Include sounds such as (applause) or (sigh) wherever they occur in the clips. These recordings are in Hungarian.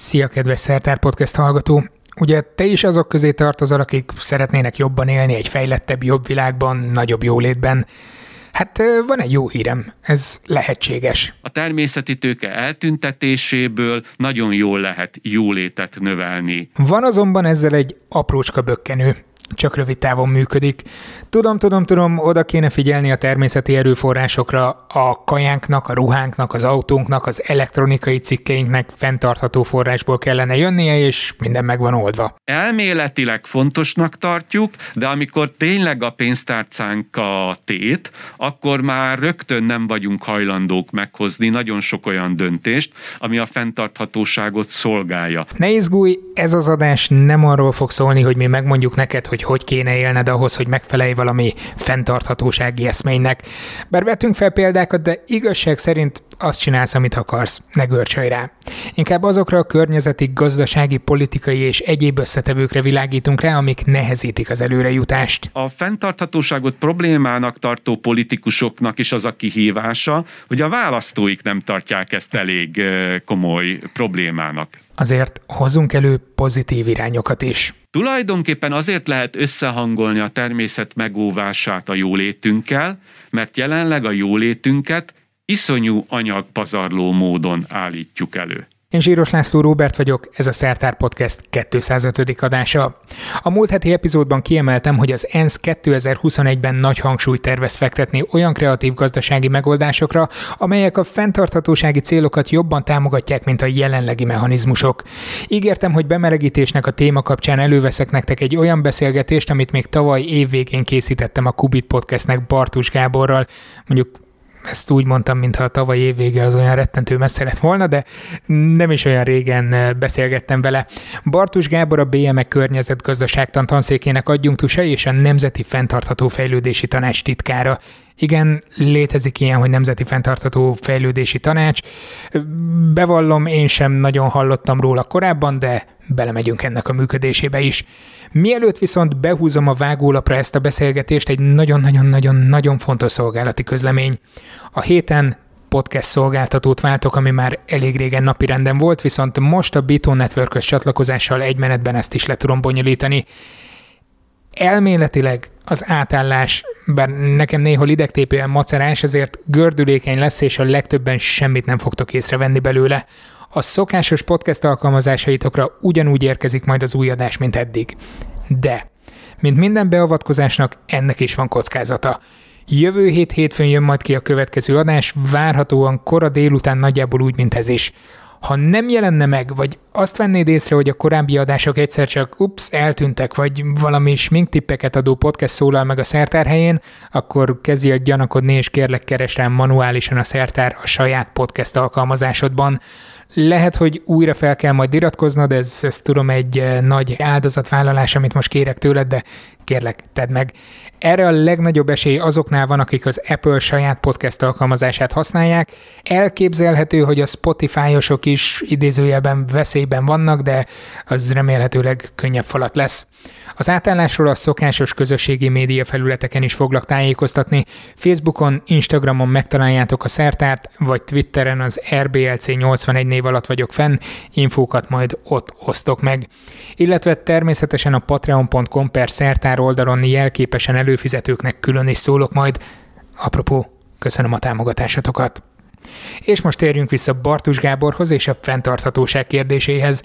Szia, kedves Szertár Podcast hallgató! Ugye te is azok közé tartozol, akik szeretnének jobban élni egy fejlettebb, jobb világban, nagyobb jólétben. Hát van egy jó hírem, ez lehetséges. A természeti tőke eltüntetéséből nagyon jól lehet jólétet növelni. Van azonban ezzel egy aprócska bökkenő csak rövid távon működik. Tudom, tudom, tudom, oda kéne figyelni a természeti erőforrásokra, a kajánknak, a ruhánknak, az autónknak, az elektronikai cikkeinknek fenntartható forrásból kellene jönnie, és minden meg van oldva. Elméletileg fontosnak tartjuk, de amikor tényleg a pénztárcánk a tét, akkor már rögtön nem vagyunk hajlandók meghozni nagyon sok olyan döntést, ami a fenntarthatóságot szolgálja. Ne izgulj, ez az adás nem arról fog szólni, hogy mi megmondjuk neked, hogy hogy kéne élned ahhoz, hogy megfelelj valami fenntarthatósági eszménynek. Bár vetünk fel példákat, de igazság szerint azt csinálsz, amit akarsz, ne görcsölj rá. Inkább azokra a környezeti, gazdasági, politikai és egyéb összetevőkre világítunk rá, amik nehezítik az előrejutást. A fenntarthatóságot problémának tartó politikusoknak is az a kihívása, hogy a választóik nem tartják ezt elég komoly problémának. Azért hozzunk elő pozitív irányokat is. Tulajdonképpen azért lehet összehangolni a természet megóvását a jólétünkkel, mert jelenleg a jólétünket iszonyú anyagpazarló módon állítjuk elő. Én Zsíros László Róbert vagyok, ez a Szertár Podcast 205. adása. A múlt heti epizódban kiemeltem, hogy az ENSZ 2021-ben nagy hangsúlyt tervez fektetni olyan kreatív gazdasági megoldásokra, amelyek a fenntarthatósági célokat jobban támogatják, mint a jelenlegi mechanizmusok. Ígértem, hogy bemelegítésnek a téma kapcsán előveszek nektek egy olyan beszélgetést, amit még tavaly évvégén készítettem a Kubit Podcastnek Bartus Gáborral, mondjuk ezt úgy mondtam, mintha a tavaly évvége az olyan rettentő messze lett volna, de nem is olyan régen eh, beszélgettem vele. Bartus Gábor a BME környezetgazdaságtan tanszékének adjunktusa és a Nemzeti Fentartható Fejlődési Tanács titkára. Igen, létezik ilyen, hogy Nemzeti Fentartható Fejlődési Tanács. Bevallom, én sem nagyon hallottam róla korábban, de belemegyünk ennek a működésébe is. Mielőtt viszont behúzom a vágólapra ezt a beszélgetést, egy nagyon-nagyon-nagyon-nagyon fontos szolgálati közlemény. A héten podcast szolgáltatót váltok, ami már elég régen napirenden volt, viszont most a Biton network csatlakozással egy menetben ezt is le tudom bonyolítani. Elméletileg az átállás, bár nekem néhol idegtépően macerás, ezért gördülékeny lesz, és a legtöbben semmit nem fogtok észrevenni belőle a szokásos podcast alkalmazásaitokra ugyanúgy érkezik majd az új adás, mint eddig. De, mint minden beavatkozásnak, ennek is van kockázata. Jövő hét hétfőn jön majd ki a következő adás, várhatóan kora délután nagyjából úgy, mint ez is. Ha nem jelenne meg, vagy azt vennéd észre, hogy a korábbi adások egyszer csak ups, eltűntek, vagy valami sminktippeket adó podcast szólal meg a szertár helyén, akkor kezdj el gyanakodni, és kérlek keres rám manuálisan a szertár a saját podcast alkalmazásodban. Lehet, hogy újra fel kell majd iratkoznod, ez, ez tudom egy eh, nagy áldozatvállalás, amit most kérek tőled, de kérlek, tedd meg. Erre a legnagyobb esély azoknál van, akik az Apple saját podcast alkalmazását használják. Elképzelhető, hogy a Spotify-osok is idézőjelben veszélyben vannak, de az remélhetőleg könnyebb falat lesz. Az átállásról a szokásos közösségi média felületeken is foglak tájékoztatni. Facebookon, Instagramon megtaláljátok a szertárt, vagy Twitteren az RBLC 81 név alatt vagyok fenn, infókat majd ott osztok meg. Illetve természetesen a patreon.com per szertár oldalon jelképesen előfizetőknek külön is szólok majd. Apropó, köszönöm a támogatásotokat. És most térjünk vissza Bartus Gáborhoz és a fenntarthatóság kérdéséhez.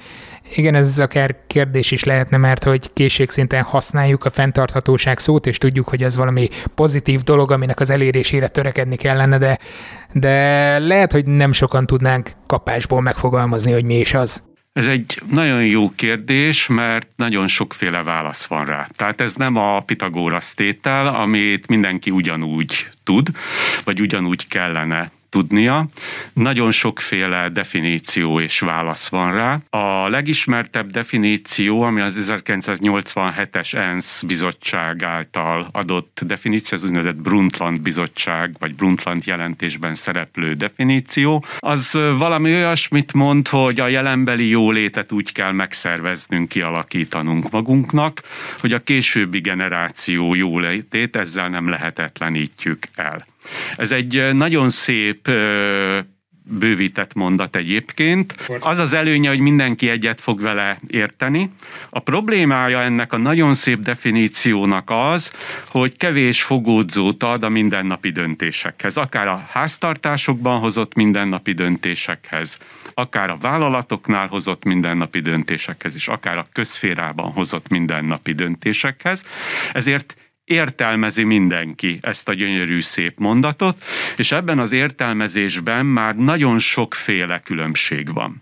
Igen, ez akár kérdés is lehetne, mert hogy készségszinten használjuk a fenntarthatóság szót, és tudjuk, hogy ez valami pozitív dolog, aminek az elérésére törekedni kellene, de, de lehet, hogy nem sokan tudnánk kapásból megfogalmazni, hogy mi is az. Ez egy nagyon jó kérdés, mert nagyon sokféle válasz van rá. Tehát ez nem a Pitagórasz tétel, amit mindenki ugyanúgy tud, vagy ugyanúgy kellene tudnia. Nagyon sokféle definíció és válasz van rá. A legismertebb definíció, ami az 1987-es ENSZ bizottság által adott definíció, az úgynevezett Brundtland bizottság, vagy Brundtland jelentésben szereplő definíció, az valami olyasmit mond, hogy a jelenbeli jólétet úgy kell megszerveznünk, kialakítanunk magunknak, hogy a későbbi generáció jólétét ezzel nem lehetetlenítjük el. Ez egy nagyon szép bővített mondat egyébként. Az az előnye, hogy mindenki egyet fog vele érteni. A problémája ennek a nagyon szép definíciónak az, hogy kevés fogódzót ad a mindennapi döntésekhez. Akár a háztartásokban hozott mindennapi döntésekhez, akár a vállalatoknál hozott mindennapi döntésekhez, és akár a közférában hozott mindennapi döntésekhez. Ezért értelmezi mindenki ezt a gyönyörű szép mondatot, és ebben az értelmezésben már nagyon sokféle különbség van.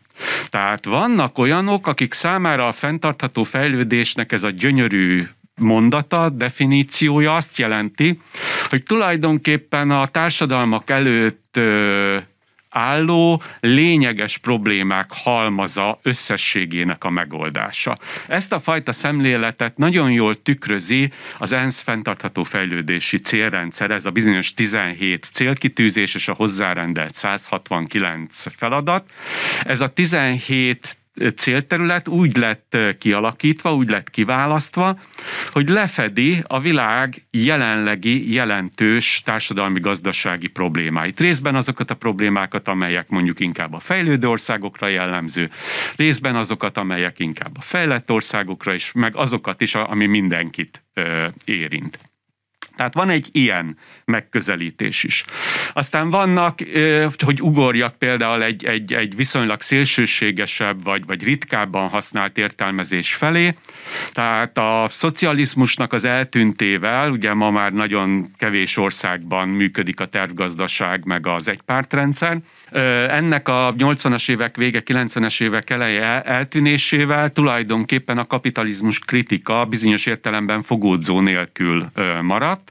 Tehát vannak olyanok, akik számára a fenntartható fejlődésnek ez a gyönyörű mondata, definíciója azt jelenti, hogy tulajdonképpen a társadalmak előtt álló lényeges problémák halmaza összességének a megoldása. Ezt a fajta szemléletet nagyon jól tükrözi az ENSZ fenntartható fejlődési célrendszer, ez a bizonyos 17 célkitűzés és a hozzárendelt 169 feladat. Ez a 17 célterület úgy lett kialakítva, úgy lett kiválasztva, hogy lefedi a világ jelenlegi jelentős társadalmi-gazdasági problémáit. Részben azokat a problémákat, amelyek mondjuk inkább a fejlődő országokra jellemző, részben azokat, amelyek inkább a fejlett országokra is, meg azokat is, ami mindenkit érint. Tehát van egy ilyen megközelítés is. Aztán vannak, hogy ugorjak például egy, egy, egy viszonylag szélsőségesebb vagy, vagy ritkábban használt értelmezés felé. Tehát a szocializmusnak az eltűntével, ugye ma már nagyon kevés országban működik a tervgazdaság, meg az egypártrendszer, ennek a 80-as évek vége, 90-es évek eleje eltűnésével tulajdonképpen a kapitalizmus kritika bizonyos értelemben fogódzó nélkül maradt,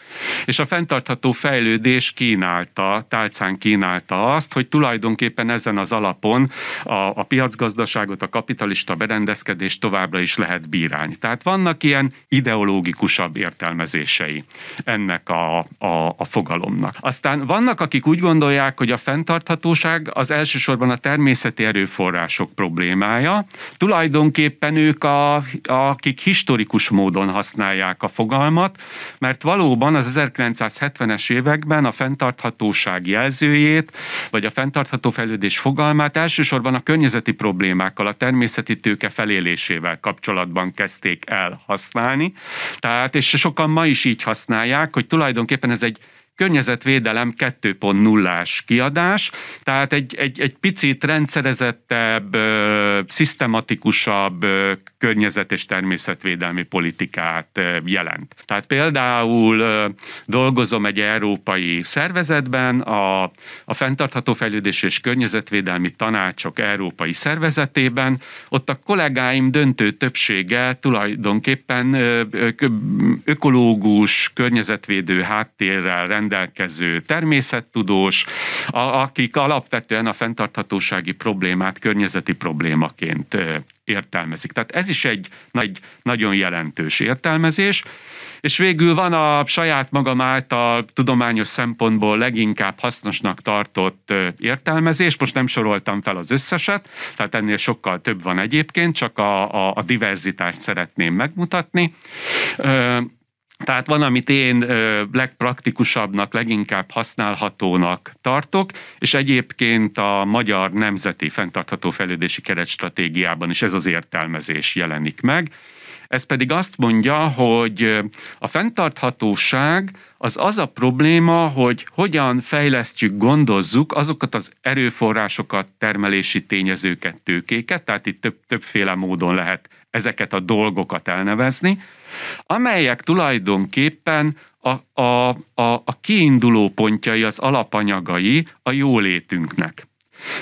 és a fenntartható fejlődés kínálta, tálcán kínálta azt, hogy tulajdonképpen ezen az alapon a, a piacgazdaságot, a kapitalista berendezkedést továbbra is lehet bírálni. Tehát vannak ilyen ideológikusabb értelmezései ennek a, a, a fogalomnak. Aztán vannak, akik úgy gondolják, hogy a fenntarthatóság az elsősorban a természeti erőforrások problémája. Tulajdonképpen ők, a, akik historikus módon használják a fogalmat, mert valóban az 1970-es években a fenntarthatóság jelzőjét, vagy a fenntartható fejlődés fogalmát elsősorban a környezeti problémákkal, a természeti tőke felélésével kapcsolatban kezdték el használni. Tehát, és sokan ma is így használják, hogy tulajdonképpen ez egy környezetvédelem 2.0-ás kiadás, tehát egy, egy, egy picit rendszerezettebb, szisztematikusabb környezet- és természetvédelmi politikát jelent. Tehát például dolgozom egy európai szervezetben, a, a Fenntartható Fejlődés és Környezetvédelmi Tanácsok Európai Szervezetében, ott a kollégáim döntő többsége tulajdonképpen ökológus, környezetvédő háttérrel rendelkező természettudós, akik alapvetően a fenntarthatósági problémát környezeti problémaként értelmezik. Tehát ez is egy, egy nagyon jelentős értelmezés. És végül van a saját magam által tudományos szempontból leginkább hasznosnak tartott értelmezés. Most nem soroltam fel az összeset, tehát ennél sokkal több van egyébként, csak a, a, a diverzitást szeretném megmutatni. Tehát van, amit én legpraktikusabbnak, leginkább használhatónak tartok, és egyébként a Magyar Nemzeti Fentartható Fejlődési Keretstratégiában is ez az értelmezés jelenik meg. Ez pedig azt mondja, hogy a fenntarthatóság az az a probléma, hogy hogyan fejlesztjük, gondozzuk azokat az erőforrásokat, termelési tényezőket, tőkéket, tehát itt több, többféle módon lehet ezeket a dolgokat elnevezni, amelyek tulajdonképpen a, a, a, a kiinduló pontjai, az alapanyagai a jólétünknek.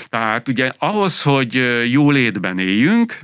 Tehát ugye ahhoz, hogy jólétben éljünk,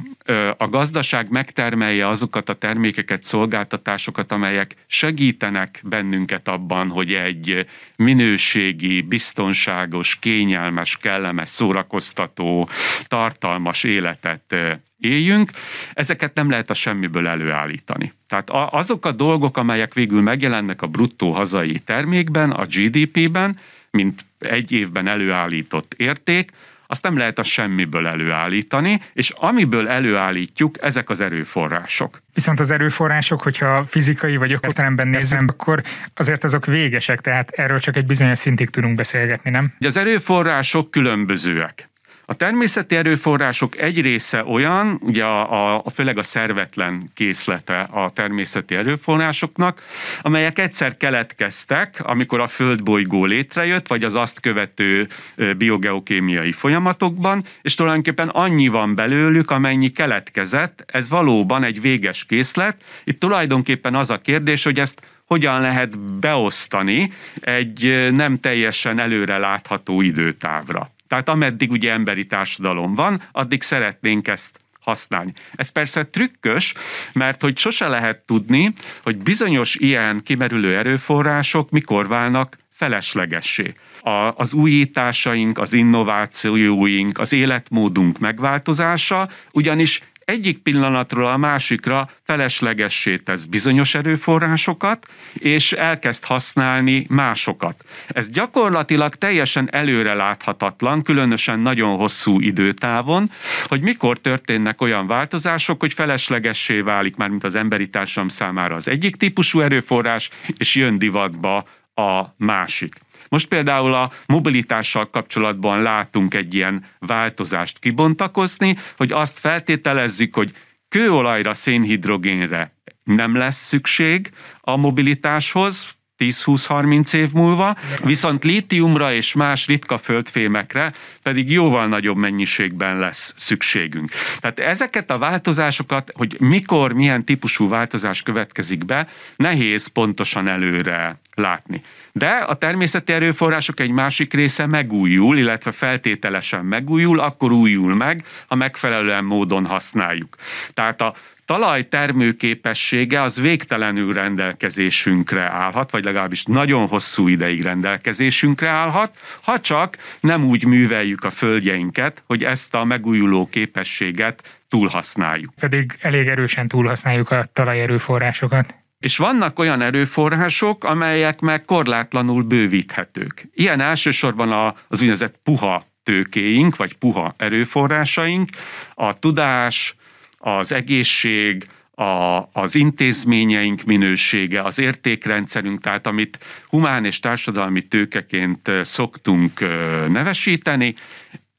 a gazdaság megtermelje azokat a termékeket, szolgáltatásokat, amelyek segítenek bennünket abban, hogy egy minőségi, biztonságos, kényelmes, kellemes, szórakoztató, tartalmas életet éljünk, ezeket nem lehet a semmiből előállítani. Tehát azok a dolgok, amelyek végül megjelennek a bruttó hazai termékben, a GDP-ben, mint egy évben előállított érték, azt nem lehet a semmiből előállítani, és amiből előállítjuk, ezek az erőforrások. Viszont az erőforrások, hogyha fizikai vagy ökoteremben nézem, akkor azért azok végesek, tehát erről csak egy bizonyos szintig tudunk beszélgetni, nem? Az erőforrások különbözőek. A természeti erőforrások egy része olyan, ugye a, a, főleg a szervetlen készlete a természeti erőforrásoknak, amelyek egyszer keletkeztek, amikor a földbolygó létrejött, vagy az azt követő biogeokémiai folyamatokban, és tulajdonképpen annyi van belőlük, amennyi keletkezett, ez valóban egy véges készlet. Itt tulajdonképpen az a kérdés, hogy ezt hogyan lehet beosztani egy nem teljesen előre látható időtávra. Tehát ameddig ugye emberi társadalom van, addig szeretnénk ezt használni. Ez persze trükkös, mert hogy sose lehet tudni, hogy bizonyos ilyen kimerülő erőforrások mikor válnak feleslegessé. A, az újításaink, az innovációink, az életmódunk megváltozása ugyanis egyik pillanatról a másikra feleslegessé tesz bizonyos erőforrásokat, és elkezd használni másokat. Ez gyakorlatilag teljesen előreláthatatlan, különösen nagyon hosszú időtávon, hogy mikor történnek olyan változások, hogy feleslegessé válik már, mint az emberi társadalom számára az egyik típusú erőforrás, és jön divatba a másik. Most például a mobilitással kapcsolatban látunk egy ilyen változást kibontakozni, hogy azt feltételezzük, hogy kőolajra, szénhidrogénre nem lesz szükség a mobilitáshoz, 10-20-30 év múlva, viszont lítiumra és más ritka földfémekre pedig jóval nagyobb mennyiségben lesz szükségünk. Tehát ezeket a változásokat, hogy mikor, milyen típusú változás következik be, nehéz pontosan előre látni. De a természeti erőforrások egy másik része megújul, illetve feltételesen megújul, akkor újul meg, ha megfelelően módon használjuk. Tehát a talaj termőképessége az végtelenül rendelkezésünkre állhat, vagy legalábbis nagyon hosszú ideig rendelkezésünkre állhat, ha csak nem úgy műveljük a földjeinket, hogy ezt a megújuló képességet túlhasználjuk. Pedig elég erősen túlhasználjuk a talajerőforrásokat. És vannak olyan erőforrások, amelyek meg korlátlanul bővíthetők. Ilyen elsősorban az úgynevezett puha tőkéink, vagy puha erőforrásaink, a tudás, az egészség, a, az intézményeink minősége, az értékrendszerünk, tehát amit humán és társadalmi tőkeként szoktunk nevesíteni,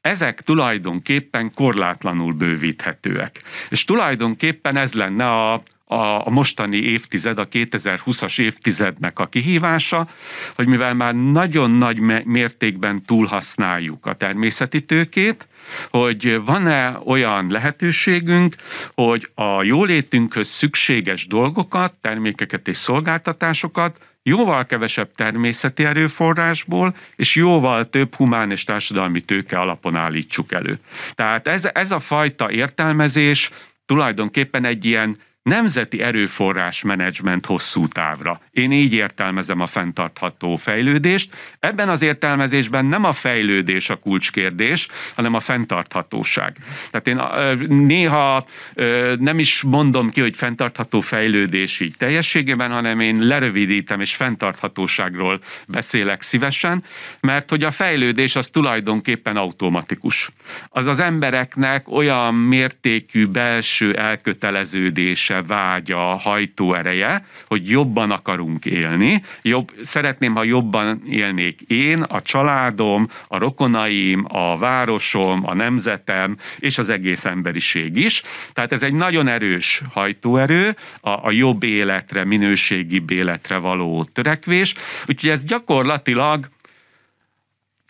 ezek tulajdonképpen korlátlanul bővíthetőek. És tulajdonképpen ez lenne a, a mostani évtized, a 2020-as évtizednek a kihívása, hogy mivel már nagyon nagy mértékben túlhasználjuk a természeti tőkét, hogy van-e olyan lehetőségünk, hogy a jólétünkhöz szükséges dolgokat, termékeket és szolgáltatásokat jóval kevesebb természeti erőforrásból, és jóval több humán és társadalmi tőke alapon állítsuk elő. Tehát ez, ez a fajta értelmezés tulajdonképpen egy ilyen nemzeti erőforrás menedzsment hosszú távra. Én így értelmezem a fenntartható fejlődést. Ebben az értelmezésben nem a fejlődés a kulcskérdés, hanem a fenntarthatóság. Tehát én néha nem is mondom ki, hogy fenntartható fejlődés így teljességében, hanem én lerövidítem és fenntarthatóságról beszélek szívesen, mert hogy a fejlődés az tulajdonképpen automatikus. Az az embereknek olyan mértékű belső elköteleződése, vágya, hajtóereje, hogy jobban akarunk élni. Jobb, szeretném, ha jobban élnék én, a családom, a rokonaim, a városom, a nemzetem és az egész emberiség is. Tehát ez egy nagyon erős hajtóerő, a, a jobb életre, minőségi életre való törekvés. Úgyhogy ez gyakorlatilag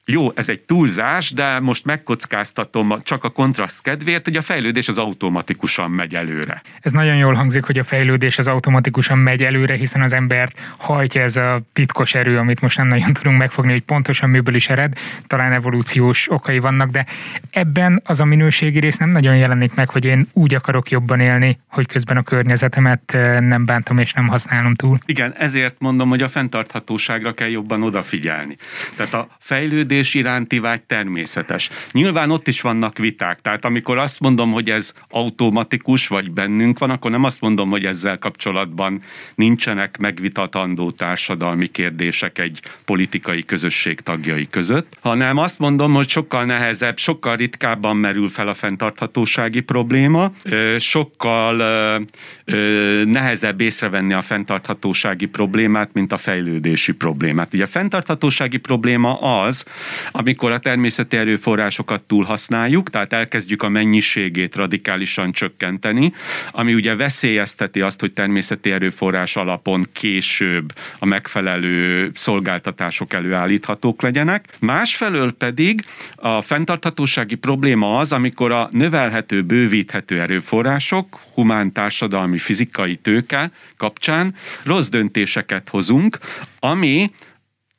jó, ez egy túlzás, de most megkockáztatom csak a kontraszt kedvéért, hogy a fejlődés az automatikusan megy előre. Ez nagyon jól hangzik, hogy a fejlődés az automatikusan megy előre, hiszen az embert hajtja ez a titkos erő, amit most nem nagyon tudunk megfogni, hogy pontosan miből is ered, talán evolúciós okai vannak, de ebben az a minőségi rész nem nagyon jelenik meg, hogy én úgy akarok jobban élni, hogy közben a környezetemet nem bántom és nem használom túl. Igen, ezért mondom, hogy a fenntarthatóságra kell jobban odafigyelni. Tehát a fejlődés fejlődés iránti vágy természetes. Nyilván ott is vannak viták, tehát amikor azt mondom, hogy ez automatikus, vagy bennünk van, akkor nem azt mondom, hogy ezzel kapcsolatban nincsenek megvitatandó társadalmi kérdések egy politikai közösség tagjai között, hanem azt mondom, hogy sokkal nehezebb, sokkal ritkábban merül fel a fenntarthatósági probléma, sokkal nehezebb észrevenni a fenntarthatósági problémát, mint a fejlődési problémát. Ugye a fenntarthatósági probléma az, amikor a természeti erőforrásokat túlhasználjuk, tehát elkezdjük a mennyiségét radikálisan csökkenteni, ami ugye veszélyezteti azt, hogy természeti erőforrás alapon később a megfelelő szolgáltatások előállíthatók legyenek. Másfelől pedig a fenntarthatósági probléma az, amikor a növelhető, bővíthető erőforrások, humán, társadalmi, fizikai tőke kapcsán rossz döntéseket hozunk, ami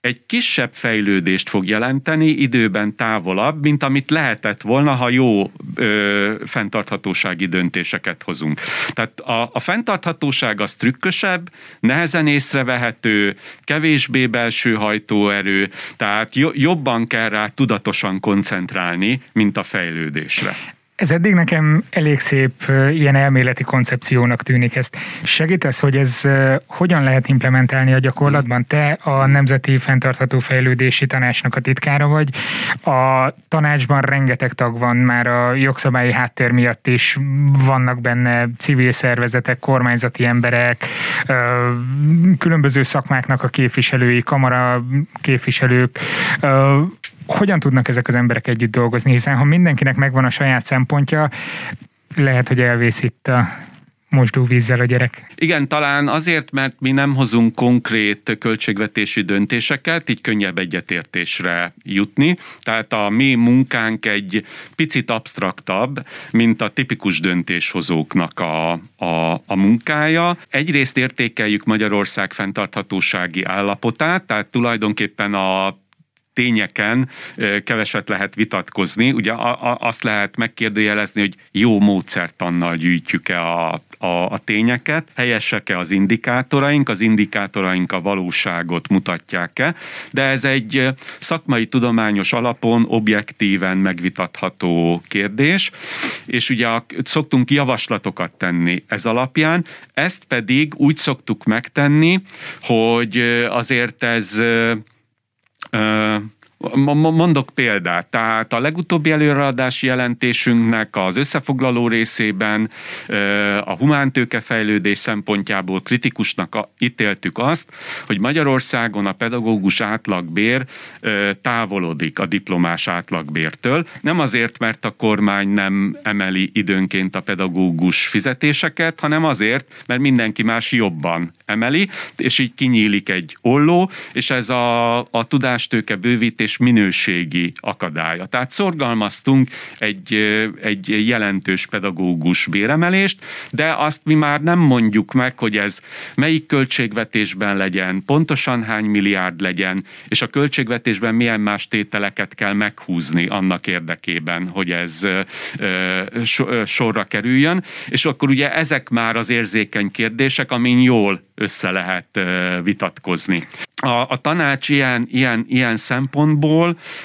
egy kisebb fejlődést fog jelenteni időben távolabb, mint amit lehetett volna, ha jó ö, fenntarthatósági döntéseket hozunk. Tehát a, a fenntarthatóság az trükkösebb, nehezen észrevehető, kevésbé belső hajtóerő, tehát jobban kell rá tudatosan koncentrálni, mint a fejlődésre. Ez eddig nekem elég szép ilyen elméleti koncepciónak tűnik. Ezt segítesz, hogy ez hogyan lehet implementálni a gyakorlatban? Te a Nemzeti Fentartható Fejlődési Tanácsnak a titkára vagy. A tanácsban rengeteg tag van, már a jogszabályi háttér miatt is vannak benne civil szervezetek, kormányzati emberek, különböző szakmáknak a képviselői, kamara képviselők hogyan tudnak ezek az emberek együtt dolgozni, hiszen ha mindenkinek megvan a saját szempontja, lehet, hogy elvész itt a mosdó vízzel a gyerek. Igen, talán azért, mert mi nem hozunk konkrét költségvetési döntéseket, így könnyebb egyetértésre jutni. Tehát a mi munkánk egy picit absztraktabb, mint a tipikus döntéshozóknak a, a, a munkája. Egyrészt értékeljük Magyarország fenntarthatósági állapotát, tehát tulajdonképpen a tényeken keveset lehet vitatkozni. Ugye azt lehet megkérdőjelezni, hogy jó módszertannal gyűjtjük-e a, a, a tényeket, helyesek-e az indikátoraink, az indikátoraink a valóságot mutatják-e, de ez egy szakmai tudományos alapon objektíven megvitatható kérdés, és ugye szoktunk javaslatokat tenni ez alapján, ezt pedig úgy szoktuk megtenni, hogy azért ez Uh, Mondok példát, tehát a legutóbbi előadási jelentésünknek az összefoglaló részében a humántőke fejlődés szempontjából kritikusnak ítéltük azt, hogy Magyarországon a pedagógus átlagbér távolodik a diplomás átlagbértől. Nem azért, mert a kormány nem emeli időnként a pedagógus fizetéseket, hanem azért, mert mindenki más jobban emeli, és így kinyílik egy olló, és ez a, a tudástőke bővítés és minőségi akadálya. Tehát szorgalmaztunk egy, egy jelentős pedagógus béremelést, de azt mi már nem mondjuk meg, hogy ez melyik költségvetésben legyen, pontosan hány milliárd legyen, és a költségvetésben milyen más tételeket kell meghúzni annak érdekében, hogy ez sorra kerüljön, és akkor ugye ezek már az érzékeny kérdések, amin jól össze lehet vitatkozni. A, a tanács ilyen, ilyen, ilyen szempontból,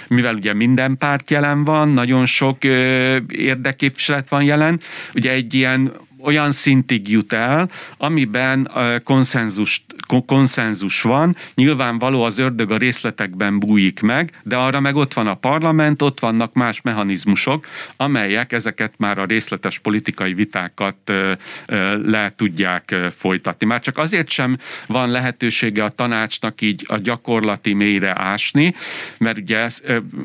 mivel ugye minden párt jelen van, nagyon sok ö, érdekképviselet van jelen, ugye egy ilyen olyan szintig jut el, amiben konszenzus, konszenzus van, nyilvánvaló az ördög a részletekben bújik meg, de arra meg ott van a parlament, ott vannak más mechanizmusok, amelyek ezeket már a részletes politikai vitákat le tudják folytatni. Már csak azért sem van lehetősége a tanácsnak így a gyakorlati mélyre ásni, mert ugye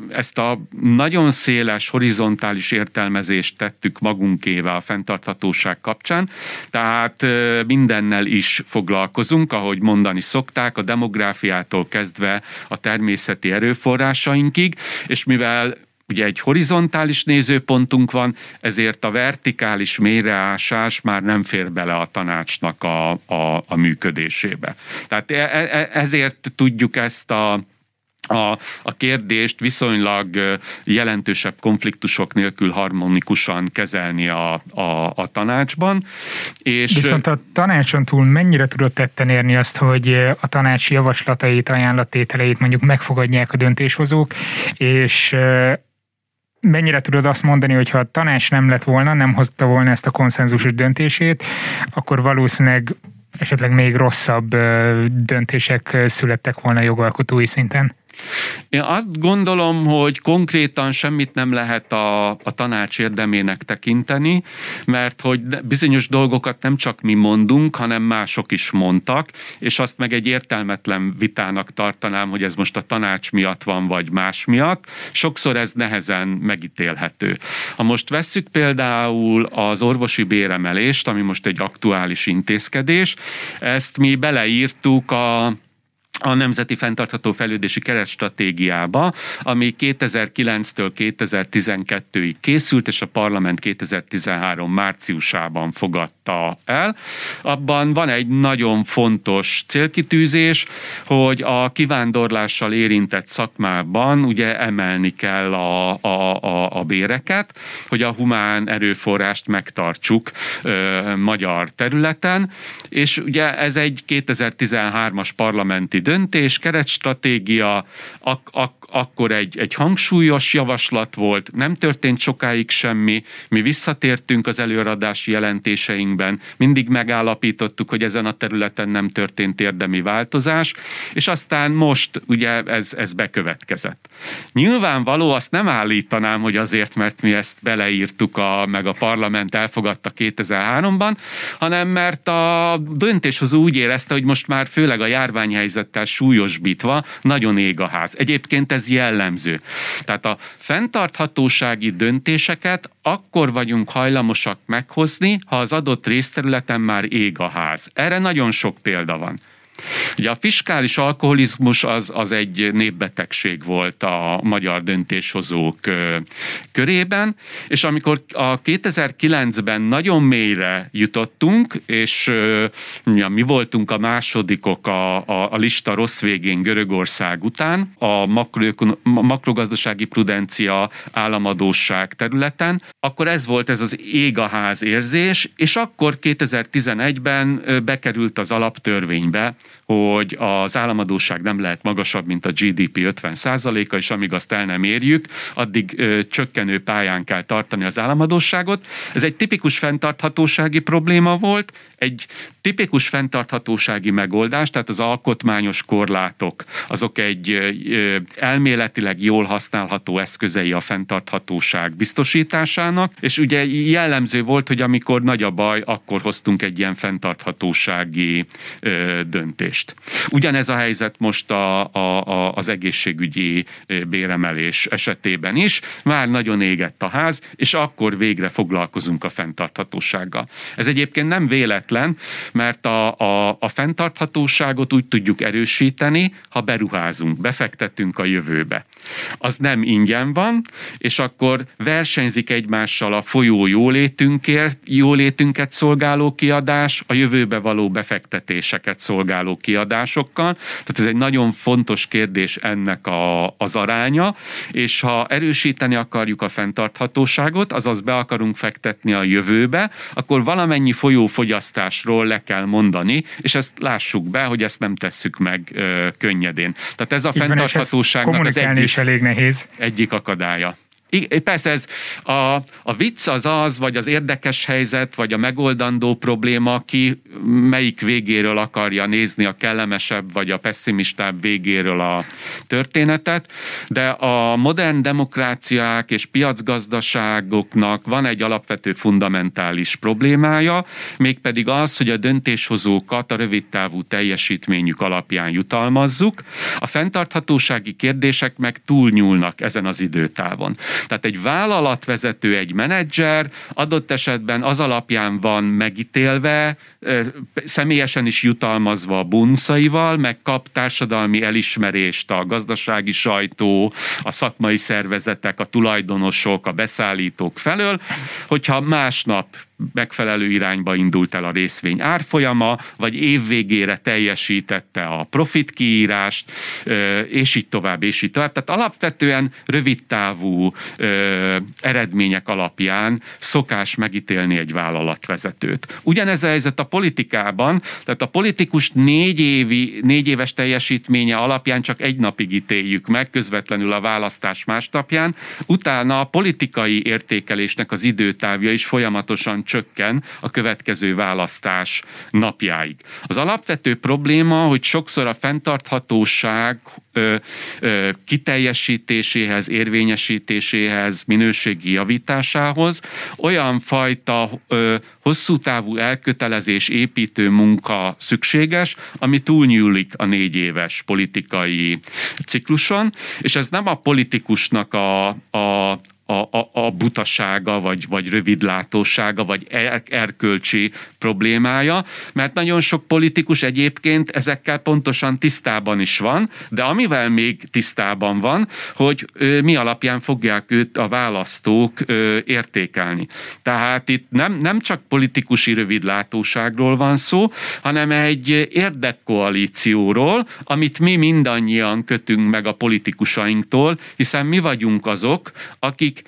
ezt a nagyon széles horizontális értelmezést tettük magunkével a fenntarthatóság kapcsán, tehát mindennel is foglalkozunk, ahogy mondani szokták, a demográfiától kezdve a természeti erőforrásainkig, és mivel ugye egy horizontális nézőpontunk van, ezért a vertikális mélyreásás már nem fér bele a tanácsnak a, a, a működésébe. Tehát e, e, e, ezért tudjuk ezt a a, a kérdést viszonylag jelentősebb konfliktusok nélkül harmonikusan kezelni a, a, a tanácsban. És Viszont a tanácson túl mennyire tudott tetten érni azt, hogy a tanács javaslatait, ajánlatételeit mondjuk megfogadják a döntéshozók, és mennyire tudod azt mondani, hogy ha a tanács nem lett volna, nem hozta volna ezt a konszenzusos döntését, akkor valószínűleg esetleg még rosszabb döntések születtek volna jogalkotói szinten? Én azt gondolom, hogy konkrétan semmit nem lehet a, a tanács érdemének tekinteni, mert hogy bizonyos dolgokat nem csak mi mondunk, hanem mások is mondtak, és azt meg egy értelmetlen vitának tartanám, hogy ez most a tanács miatt van, vagy más miatt. Sokszor ez nehezen megítélhető. Ha most vesszük például az orvosi béremelést, ami most egy aktuális intézkedés, ezt mi beleírtuk a a Nemzeti Fentartható Fejlődési Keretstratégiába, ami 2009-től 2012-ig készült, és a parlament 2013 márciusában fogadta el. Abban van egy nagyon fontos célkitűzés, hogy a kivándorlással érintett szakmában ugye emelni kell a, a, a, a béreket, hogy a humán erőforrást megtartsuk ö, magyar területen, és ugye ez egy 2013-as parlamenti döntés, keretstratégia, ak- ak- akkor egy, egy hangsúlyos javaslat volt, nem történt sokáig semmi, mi visszatértünk az előadási jelentéseinkben, mindig megállapítottuk, hogy ezen a területen nem történt érdemi változás, és aztán most ugye ez, ez bekövetkezett. Nyilvánvaló, azt nem állítanám, hogy azért, mert mi ezt beleírtuk, a, meg a parlament elfogadta 2003-ban, hanem mert a döntéshozó úgy érezte, hogy most már főleg a járványhelyzettel súlyosbítva nagyon ég a ház. Egyébként ez jellemző. Tehát a fenntarthatósági döntéseket akkor vagyunk hajlamosak meghozni, ha az adott részterületen már ég a ház. Erre nagyon sok példa van. Ugye a fiskális alkoholizmus az, az egy népbetegség volt a magyar döntéshozók körében, és amikor a 2009-ben nagyon mélyre jutottunk, és ja, mi voltunk a másodikok a, a, a lista rossz végén Görögország után, a makro, makrogazdasági prudencia államadóság területen, akkor ez volt ez az ég a ház érzés, és akkor 2011-ben bekerült az alaptörvénybe, hogy az államadóság nem lehet magasabb, mint a GDP 50%-a, és amíg azt el nem érjük, addig ö, csökkenő pályán kell tartani az államadóságot. Ez egy tipikus fenntarthatósági probléma volt, egy tipikus fenntarthatósági megoldás, tehát az alkotmányos korlátok, azok egy elméletileg jól használható eszközei a fenntarthatóság biztosításának, és ugye jellemző volt, hogy amikor nagy a baj, akkor hoztunk egy ilyen fenntarthatósági döntést. Ugyanez a helyzet most a, a, a, az egészségügyi béremelés esetében is. Már nagyon égett a ház, és akkor végre foglalkozunk a fenntarthatósággal. Ez egyébként nem véletlen, mert a, a, a fenntarthatóságot úgy tudjuk erősíteni, ha beruházunk, befektetünk a jövőbe. Az nem ingyen van, és akkor versenyzik egymással a folyó jólétünkért, jólétünket szolgáló kiadás, a jövőbe való befektetéseket szolgáló kiadásokkal. Tehát ez egy nagyon fontos kérdés ennek a, az aránya, és ha erősíteni akarjuk a fenntarthatóságot, azaz be akarunk fektetni a jövőbe, akkor valamennyi folyófogyasztásról le kell mondani, és ezt lássuk be, hogy ezt nem tesszük meg ö, könnyedén. Tehát ez a Így fenntarthatóságnak az egyik, elég nehéz. egyik akadálya. Persze ez a, a vicc az az, vagy az érdekes helyzet, vagy a megoldandó probléma, ki melyik végéről akarja nézni a kellemesebb, vagy a pessimistább végéről a történetet, de a modern demokráciák és piacgazdaságoknak van egy alapvető fundamentális problémája, mégpedig az, hogy a döntéshozókat a rövidtávú teljesítményük alapján jutalmazzuk, a fenntarthatósági kérdések meg túlnyúlnak ezen az időtávon. Tehát egy vállalatvezető, egy menedzser adott esetben az alapján van megítélve, személyesen is jutalmazva a bunszaival, meg kap társadalmi elismerést a gazdasági sajtó, a szakmai szervezetek, a tulajdonosok, a beszállítók felől, hogyha másnap megfelelő irányba indult el a részvény árfolyama, vagy évvégére teljesítette a profit kiírást, és így tovább, és így tovább. Tehát alapvetően rövidtávú eredmények alapján szokás megítélni egy vállalatvezetőt. Ugyanez a helyzet a politikában, tehát a politikus négy, évi, négy éves teljesítménye alapján csak egy napig ítéljük meg, közvetlenül a választás másnapján, utána a politikai értékelésnek az időtávja is folyamatosan csökken a következő választás napjáig. Az alapvető probléma, hogy sokszor a fenntarthatóság ö, ö, kiteljesítéséhez, érvényesítéséhez, minőségi javításához olyan fajta ö, hosszú távú elkötelezés építő munka szükséges, ami túlnyúlik a négy éves politikai cikluson, és ez nem a politikusnak a, a, a, a, a butasága, vagy, vagy rövidlátósága, vagy er, erkölcsi problémája, mert nagyon sok politikus egyébként ezekkel pontosan tisztában is van, de amivel még tisztában van, hogy mi alapján fogják őt a választók értékelni. Tehát itt nem, nem csak politikusi rövidlátóságról van szó, hanem egy érdekkoalícióról, amit mi mindannyian kötünk meg a politikusainktól, hiszen mi vagyunk azok, akik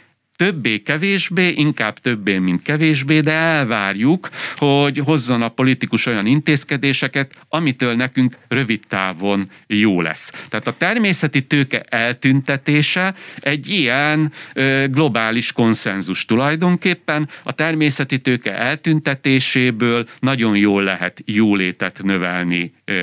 többé-kevésbé, inkább többé, mint kevésbé, de elvárjuk, hogy hozzon a politikus olyan intézkedéseket, amitől nekünk rövid távon jó lesz. Tehát a természeti tőke eltüntetése egy ilyen ö, globális konszenzus tulajdonképpen. A természeti tőke eltüntetéséből nagyon jól lehet jólétet növelni ö,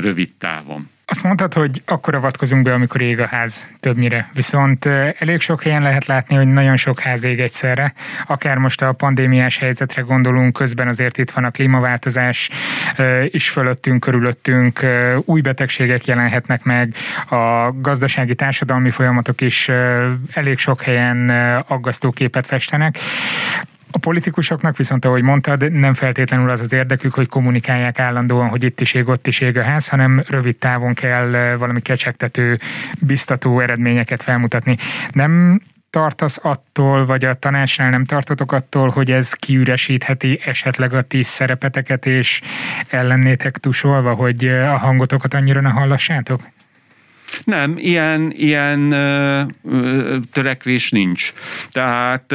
rövid távon. Azt mondtad, hogy akkor avatkozunk be, amikor ég a ház többnyire. Viszont elég sok helyen lehet látni, hogy nagyon sok ház ég egyszerre. Akár most a pandémiás helyzetre gondolunk, közben azért itt van a klímaváltozás is fölöttünk, körülöttünk, új betegségek jelenhetnek meg, a gazdasági társadalmi folyamatok is elég sok helyen aggasztó képet festenek. A politikusoknak viszont, ahogy mondtad, nem feltétlenül az az érdekük, hogy kommunikálják állandóan, hogy itt is ég, ott is ég a ház, hanem rövid távon kell valami kecsegtető, biztató eredményeket felmutatni. Nem tartasz attól, vagy a tanácsnál nem tartotok attól, hogy ez kiüresítheti esetleg a ti szerepeteket, és ellennétek tusolva, hogy a hangotokat annyira ne hallassátok? Nem, ilyen, ilyen törekvés nincs. Tehát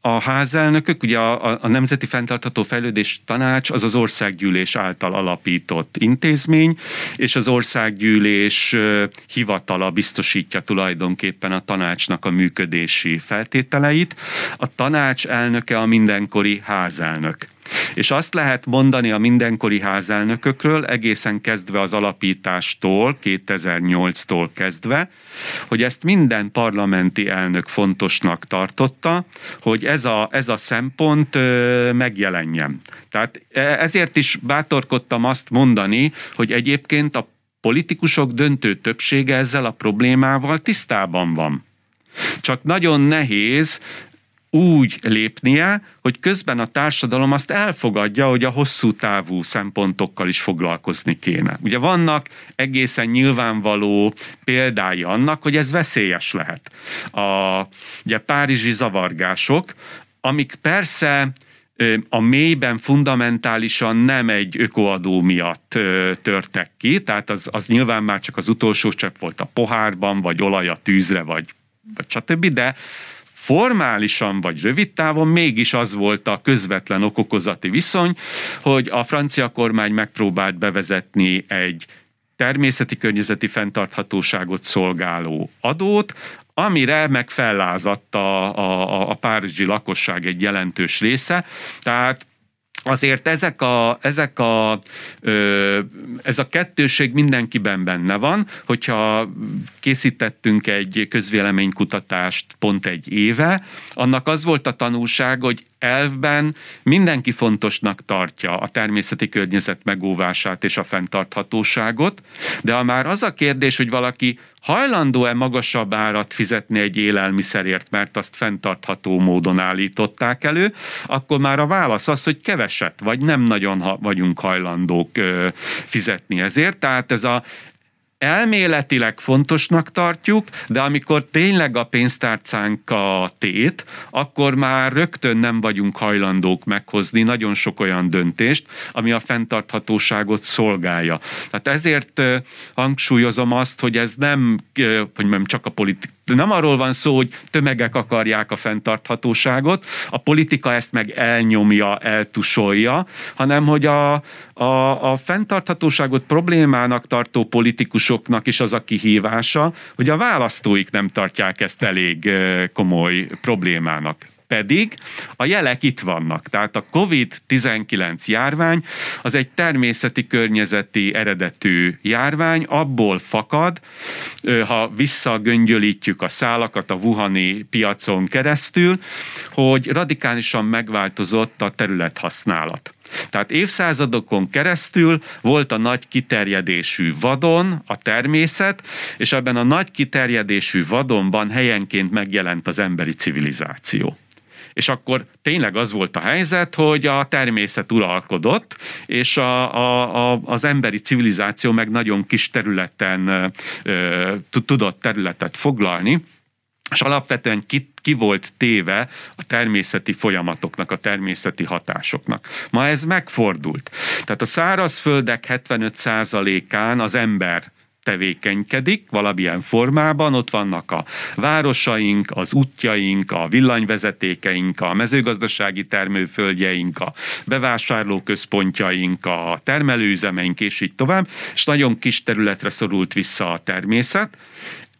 a házelnökök, ugye a, a Nemzeti Fentartató Fejlődés Tanács az az országgyűlés által alapított intézmény, és az országgyűlés ö, hivatala biztosítja tulajdonképpen a tanácsnak a működési feltételeit. A tanács elnöke a mindenkori házelnök. És azt lehet mondani a mindenkori házelnökökről, egészen kezdve az alapítástól, 2008-tól kezdve, hogy ezt minden parlamenti elnök fontosnak tartotta, hogy ez a, ez a szempont megjelenjen. Tehát e, ezért is bátorkodtam azt mondani, hogy egyébként a politikusok döntő többsége ezzel a problémával tisztában van. Csak nagyon nehéz úgy lépnie, hogy közben a társadalom azt elfogadja, hogy a hosszú távú szempontokkal is foglalkozni kéne. Ugye vannak egészen nyilvánvaló példái annak, hogy ez veszélyes lehet. A ugye, párizsi zavargások, amik persze a mélyben fundamentálisan nem egy ökoadó miatt törtek ki, tehát az, az nyilván már csak az utolsó csepp volt a pohárban, vagy olaj a tűzre, vagy, vagy stb., de formálisan vagy rövid távon mégis az volt a közvetlen okokozati viszony, hogy a francia kormány megpróbált bevezetni egy természeti környezeti fenntarthatóságot szolgáló adót, amire meg fellázadt a, a, a párizsi lakosság egy jelentős része. Tehát azért ezek a, ezek a, ez a kettőség mindenkiben benne van, hogyha készítettünk egy közvéleménykutatást pont egy éve, annak az volt a tanulság, hogy elvben mindenki fontosnak tartja a természeti környezet megóvását és a fenntarthatóságot, de ha már az a kérdés, hogy valaki hajlandó-e magasabb árat fizetni egy élelmiszerért, mert azt fenntartható módon állították elő, akkor már a válasz az, hogy keveset, vagy nem nagyon vagyunk hajlandók fizetni ezért. Tehát ez a elméletileg fontosnak tartjuk, de amikor tényleg a pénztárcánk a tét, akkor már rögtön nem vagyunk hajlandók meghozni nagyon sok olyan döntést, ami a fenntarthatóságot szolgálja. Tehát ezért hangsúlyozom azt, hogy ez nem, hogy nem csak a politika nem arról van szó, hogy tömegek akarják a fenntarthatóságot, a politika ezt meg elnyomja, eltusolja, hanem hogy a, a, a fenntarthatóságot problémának tartó politikusoknak is az a kihívása, hogy a választóik nem tartják ezt elég komoly problémának pedig a jelek itt vannak. Tehát a COVID-19 járvány az egy természeti környezeti eredetű járvány, abból fakad, ha visszagöngyölítjük a szálakat a Wuhani piacon keresztül, hogy radikálisan megváltozott a területhasználat. Tehát évszázadokon keresztül volt a nagy kiterjedésű vadon a természet, és ebben a nagy kiterjedésű vadonban helyenként megjelent az emberi civilizáció és akkor tényleg az volt a helyzet, hogy a természet uralkodott, és a, a, a, az emberi civilizáció meg nagyon kis területen ö, tudott területet foglalni, és alapvetően ki, ki volt téve a természeti folyamatoknak, a természeti hatásoknak. Ma ez megfordult. Tehát a szárazföldek 75%-án az ember tevékenykedik valamilyen formában, ott vannak a városaink, az útjaink, a villanyvezetékeink, a mezőgazdasági termőföldjeink, a bevásárlóközpontjaink, a termelőüzemeink, és így tovább, és nagyon kis területre szorult vissza a természet,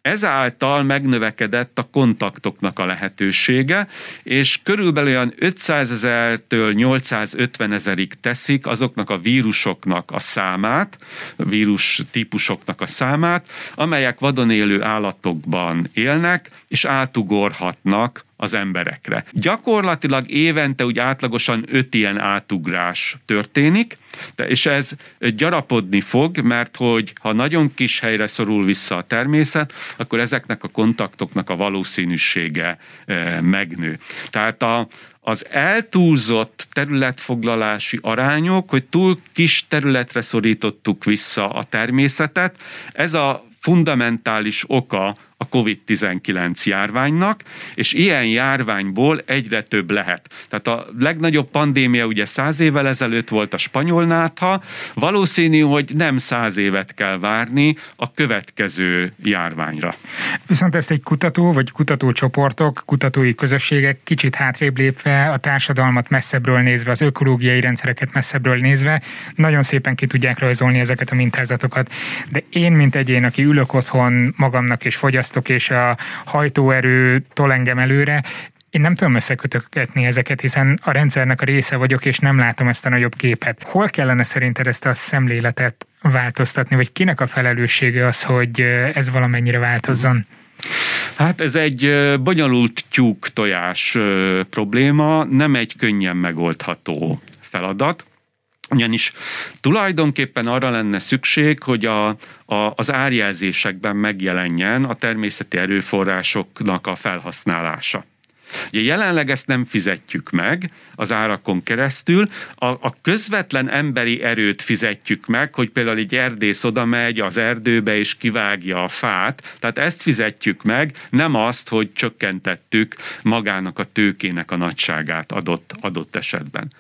Ezáltal megnövekedett a kontaktoknak a lehetősége, és körülbelül olyan 500 ezertől 850 ezerig teszik azoknak a vírusoknak a számát, vírus típusoknak a számát, amelyek vadon élő állatokban élnek, és átugorhatnak az emberekre. Gyakorlatilag évente úgy átlagosan öt ilyen átugrás történik, de, és ez gyarapodni fog, mert hogy ha nagyon kis helyre szorul vissza a természet, akkor ezeknek a kontaktoknak a valószínűsége e, megnő. Tehát a, az eltúlzott területfoglalási arányok, hogy túl kis területre szorítottuk vissza a természetet, ez a fundamentális oka a COVID-19 járványnak, és ilyen járványból egyre több lehet. Tehát a legnagyobb pandémia ugye száz évvel ezelőtt volt a spanyol nátha, valószínű, hogy nem száz évet kell várni a következő járványra. Viszont ezt egy kutató vagy kutatócsoportok, kutatói közösségek kicsit hátrébb lépve, a társadalmat messzebbről nézve, az ökológiai rendszereket messzebbről nézve, nagyon szépen ki tudják rajzolni ezeket a mintázatokat. De én, mint egyén, aki ülök otthon magamnak és fogyaszt választok, és a hajtóerő tol engem előre, én nem tudom összekötögetni ezeket, hiszen a rendszernek a része vagyok, és nem látom ezt a nagyobb képet. Hol kellene szerinted ezt a szemléletet változtatni, vagy kinek a felelőssége az, hogy ez valamennyire változzon? Hát ez egy bonyolult tyúk tojás probléma, nem egy könnyen megoldható feladat ugyanis tulajdonképpen arra lenne szükség, hogy a, a, az árjelzésekben megjelenjen a természeti erőforrásoknak a felhasználása. Ugye jelenleg ezt nem fizetjük meg az árakon keresztül, a, a közvetlen emberi erőt fizetjük meg, hogy például egy erdész oda megy az erdőbe és kivágja a fát, tehát ezt fizetjük meg, nem azt, hogy csökkentettük magának a tőkének a nagyságát adott, adott esetben.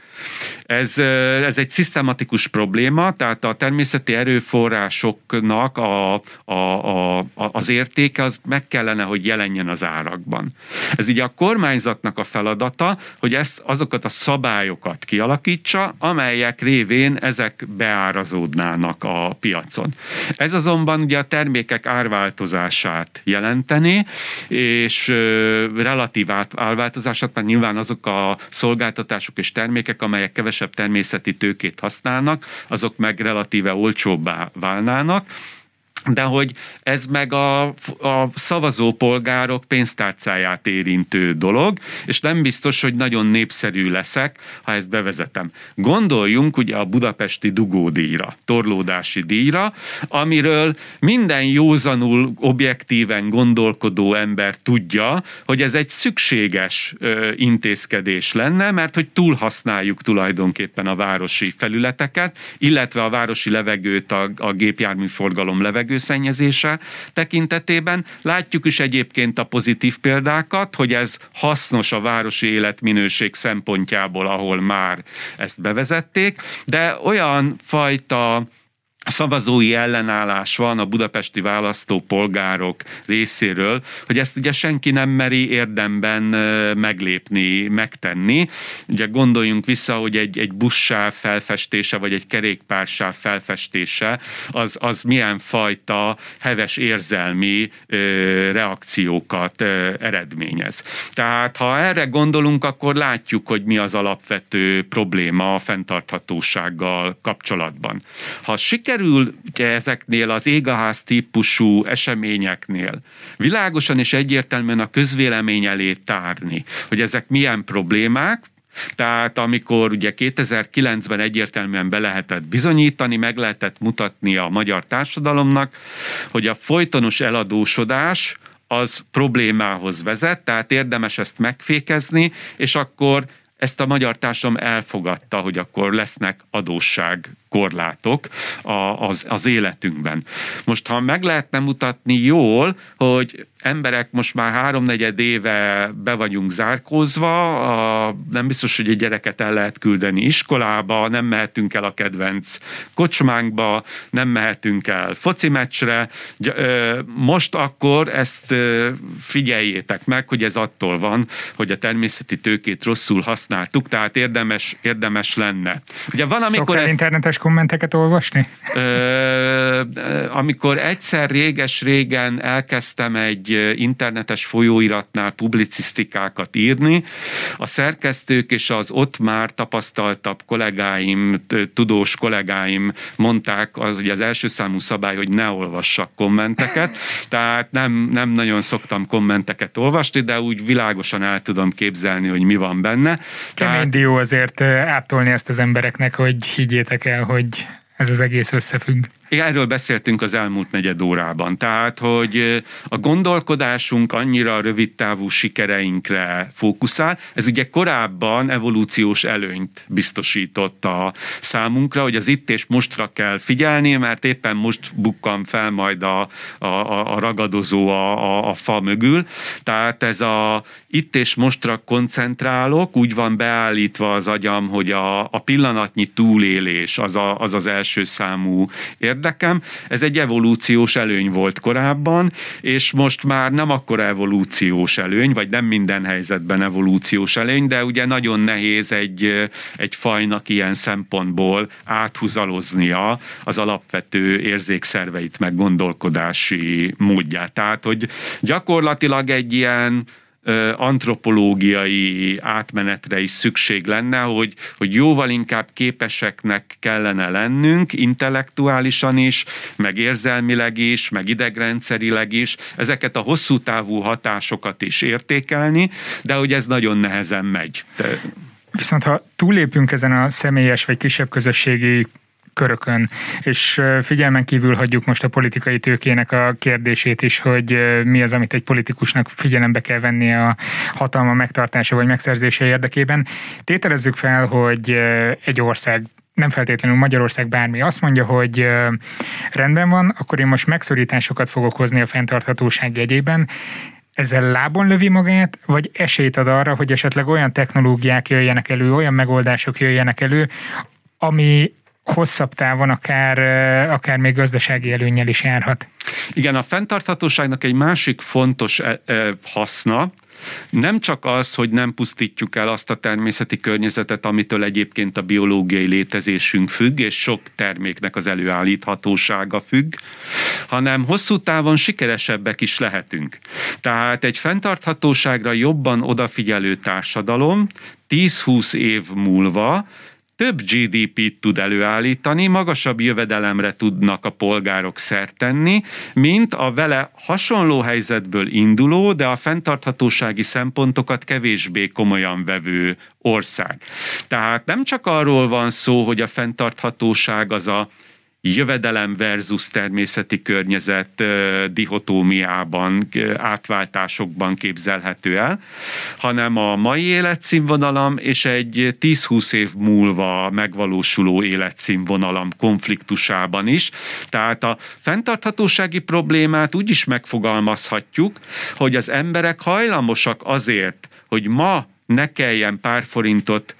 Ez, ez egy szisztematikus probléma, tehát a természeti erőforrásoknak a, a, a, az értéke az meg kellene, hogy jelenjen az árakban. Ez ugye a kormányzatnak a feladata, hogy ezt azokat a szabályokat kialakítsa, amelyek révén ezek beárazódnának a piacon. Ez azonban ugye a termékek árváltozását jelenteni, és relatív árváltozását, mert nyilván azok a szolgáltatások és termékek, amelyek kevesebb természeti tőkét használnak, azok meg relatíve olcsóbbá válnának de hogy ez meg a, a szavazópolgárok pénztárcáját érintő dolog, és nem biztos, hogy nagyon népszerű leszek, ha ezt bevezetem. Gondoljunk ugye a budapesti dugódíjra, torlódási díjra, amiről minden józanul, objektíven gondolkodó ember tudja, hogy ez egy szükséges ö, intézkedés lenne, mert hogy túlhasználjuk tulajdonképpen a városi felületeket, illetve a városi levegőt, a, a gépjárműforgalom levegőt, levegőszennyezése tekintetében. Látjuk is egyébként a pozitív példákat, hogy ez hasznos a városi életminőség szempontjából, ahol már ezt bevezették, de olyan fajta szavazói ellenállás van a budapesti választópolgárok részéről, hogy ezt ugye senki nem meri érdemben meglépni, megtenni. Ugye gondoljunk vissza, hogy egy, egy buszsáv felfestése, vagy egy kerékpársáv felfestése, az, az milyen fajta heves érzelmi ö, reakciókat ö, eredményez. Tehát ha erre gondolunk, akkor látjuk, hogy mi az alapvető probléma a fenntarthatósággal kapcsolatban. Ha siker sikerül ugye ezeknél az égaház típusú eseményeknél világosan és egyértelműen a közvélemény elé tárni, hogy ezek milyen problémák, tehát amikor ugye 2009-ben egyértelműen be lehetett bizonyítani, meg lehetett mutatni a magyar társadalomnak, hogy a folytonos eladósodás az problémához vezet, tehát érdemes ezt megfékezni, és akkor ezt a magyar társadalom elfogadta, hogy akkor lesznek adósság korlátok az, az életünkben. Most, ha meg lehetne mutatni jól, hogy emberek most már háromnegyed éve be vagyunk zárkózva, a, nem biztos, hogy egy gyereket el lehet küldeni iskolába, nem mehetünk el a kedvenc kocsmánkba, nem mehetünk el foci meccsre. Most akkor ezt figyeljétek meg, hogy ez attól van, hogy a természeti tőkét rosszul használtuk, tehát érdemes, érdemes lenne. Ugye van, amikor ezt... internetes kommenteket olvasni? Ö, amikor egyszer réges-régen elkezdtem egy internetes folyóiratnál publicisztikákat írni, a szerkesztők és az ott már tapasztaltabb kollégáim, tudós kollégáim mondták, az ugye az első számú szabály, hogy ne olvassak kommenteket, tehát nem, nem nagyon szoktam kommenteket olvasni, de úgy világosan el tudom képzelni, hogy mi van benne. Kemény tehát... dió azért áttolni ezt az embereknek, hogy higgyétek el, hogy ez az egész összefügg. Erről beszéltünk az elmúlt negyed órában. Tehát, hogy a gondolkodásunk annyira rövid távú sikereinkre fókuszál. Ez ugye korábban evolúciós előnyt biztosított a számunkra, hogy az itt és mostra kell figyelni, mert éppen most bukkan fel majd a, a, a ragadozó a, a, a fa mögül. Tehát ez a itt és mostra koncentrálok, úgy van beállítva az agyam, hogy a, a pillanatnyi túlélés az, a, az az első számú érdek, érdekem. Ez egy evolúciós előny volt korábban, és most már nem akkor evolúciós előny, vagy nem minden helyzetben evolúciós előny, de ugye nagyon nehéz egy, egy fajnak ilyen szempontból áthuzaloznia az alapvető érzékszerveit, meg gondolkodási módját. Tehát, hogy gyakorlatilag egy ilyen antropológiai átmenetre is szükség lenne, hogy, hogy jóval inkább képeseknek kellene lennünk, intellektuálisan is, meg érzelmileg is, meg idegrendszerileg is, ezeket a hosszú távú hatásokat is értékelni, de hogy ez nagyon nehezen megy. De... Viszont ha túlépünk ezen a személyes vagy kisebb közösségi körökön, és figyelmen kívül hagyjuk most a politikai tőkének a kérdését is, hogy mi az, amit egy politikusnak figyelembe kell venni a hatalma megtartása vagy megszerzése érdekében. Tételezzük fel, hogy egy ország nem feltétlenül Magyarország bármi azt mondja, hogy rendben van, akkor én most megszorításokat fogok hozni a fenntarthatóság jegyében, ezzel lábon lövi magát, vagy esélyt ad arra, hogy esetleg olyan technológiák jöjjenek elő, olyan megoldások jöjjenek elő, ami hosszabb távon akár, akár még gazdasági előnyel is járhat. Igen, a fenntarthatóságnak egy másik fontos haszna, nem csak az, hogy nem pusztítjuk el azt a természeti környezetet, amitől egyébként a biológiai létezésünk függ, és sok terméknek az előállíthatósága függ, hanem hosszú távon sikeresebbek is lehetünk. Tehát egy fenntarthatóságra jobban odafigyelő társadalom 10-20 év múlva több GDP-t tud előállítani, magasabb jövedelemre tudnak a polgárok szert mint a vele hasonló helyzetből induló, de a fenntarthatósági szempontokat kevésbé komolyan vevő ország. Tehát nem csak arról van szó, hogy a fenntarthatóság az a jövedelem versus természeti környezet dihotómiában, átváltásokban képzelhető el, hanem a mai életszínvonalam és egy 10-20 év múlva megvalósuló életszínvonalam konfliktusában is. Tehát a fenntarthatósági problémát úgy is megfogalmazhatjuk, hogy az emberek hajlamosak azért, hogy ma ne kelljen pár forintot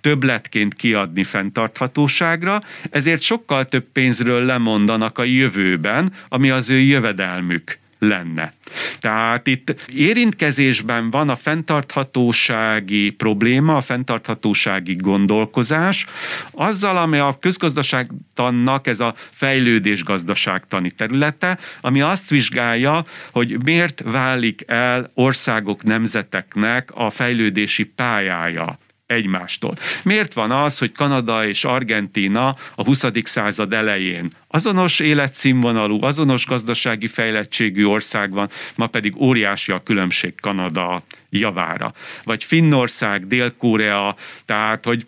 többletként kiadni fenntarthatóságra, ezért sokkal több pénzről lemondanak a jövőben, ami az ő jövedelmük lenne. Tehát itt érintkezésben van a fenntarthatósági probléma, a fenntarthatósági gondolkozás, azzal, ami a közgazdaságtannak ez a fejlődés gazdaságtani területe, ami azt vizsgálja, hogy miért válik el országok, nemzeteknek a fejlődési pályája egymástól. Miért van az, hogy Kanada és Argentína a 20. század elején azonos életszínvonalú, azonos gazdasági fejlettségű ország van, ma pedig óriási a különbség Kanada javára. Vagy Finnország, Dél-Korea, tehát hogy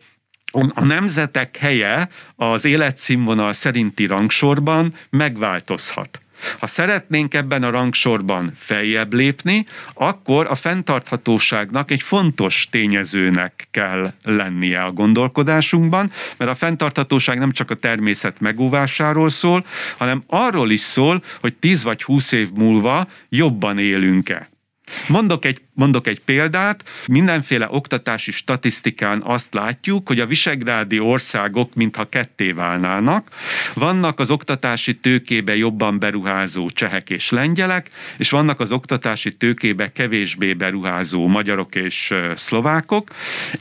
a nemzetek helye az életszínvonal szerinti rangsorban megváltozhat. Ha szeretnénk ebben a rangsorban feljebb lépni, akkor a fenntarthatóságnak egy fontos tényezőnek kell lennie a gondolkodásunkban, mert a fenntarthatóság nem csak a természet megóvásáról szól, hanem arról is szól, hogy 10 vagy 20 év múlva jobban élünk-e. Mondok egy, mondok egy példát, mindenféle oktatási statisztikán azt látjuk, hogy a visegrádi országok mintha ketté válnának. Vannak az oktatási tőkébe jobban beruházó csehek és lengyelek, és vannak az oktatási tőkébe kevésbé beruházó magyarok és szlovákok.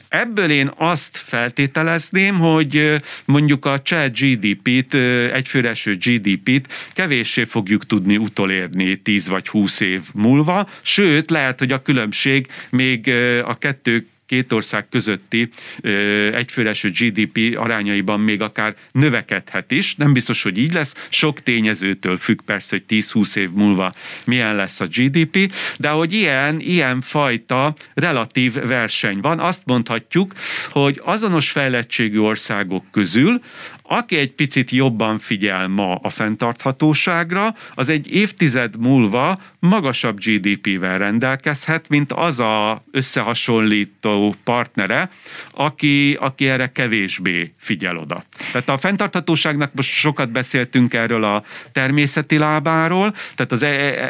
Ebből én azt feltételezném, hogy mondjuk a cseh GDP-t, egyfőreső GDP-t kevéssé fogjuk tudni utolérni 10 vagy 20 év múlva, sőt, lehet, hogy a különbség még a kettő két ország közötti egyfőreső GDP arányaiban még akár növekedhet is. Nem biztos, hogy így lesz. Sok tényezőtől függ persze, hogy 10-20 év múlva milyen lesz a GDP, de hogy ilyen, ilyen fajta relatív verseny van. Azt mondhatjuk, hogy azonos fejlettségű országok közül aki egy picit jobban figyel ma a fenntarthatóságra, az egy évtized múlva magasabb GDP-vel rendelkezhet, mint az a összehasonlító partnere, aki, aki erre kevésbé figyel oda. Tehát a fenntarthatóságnak most sokat beszéltünk erről a természeti lábáról, tehát az, e,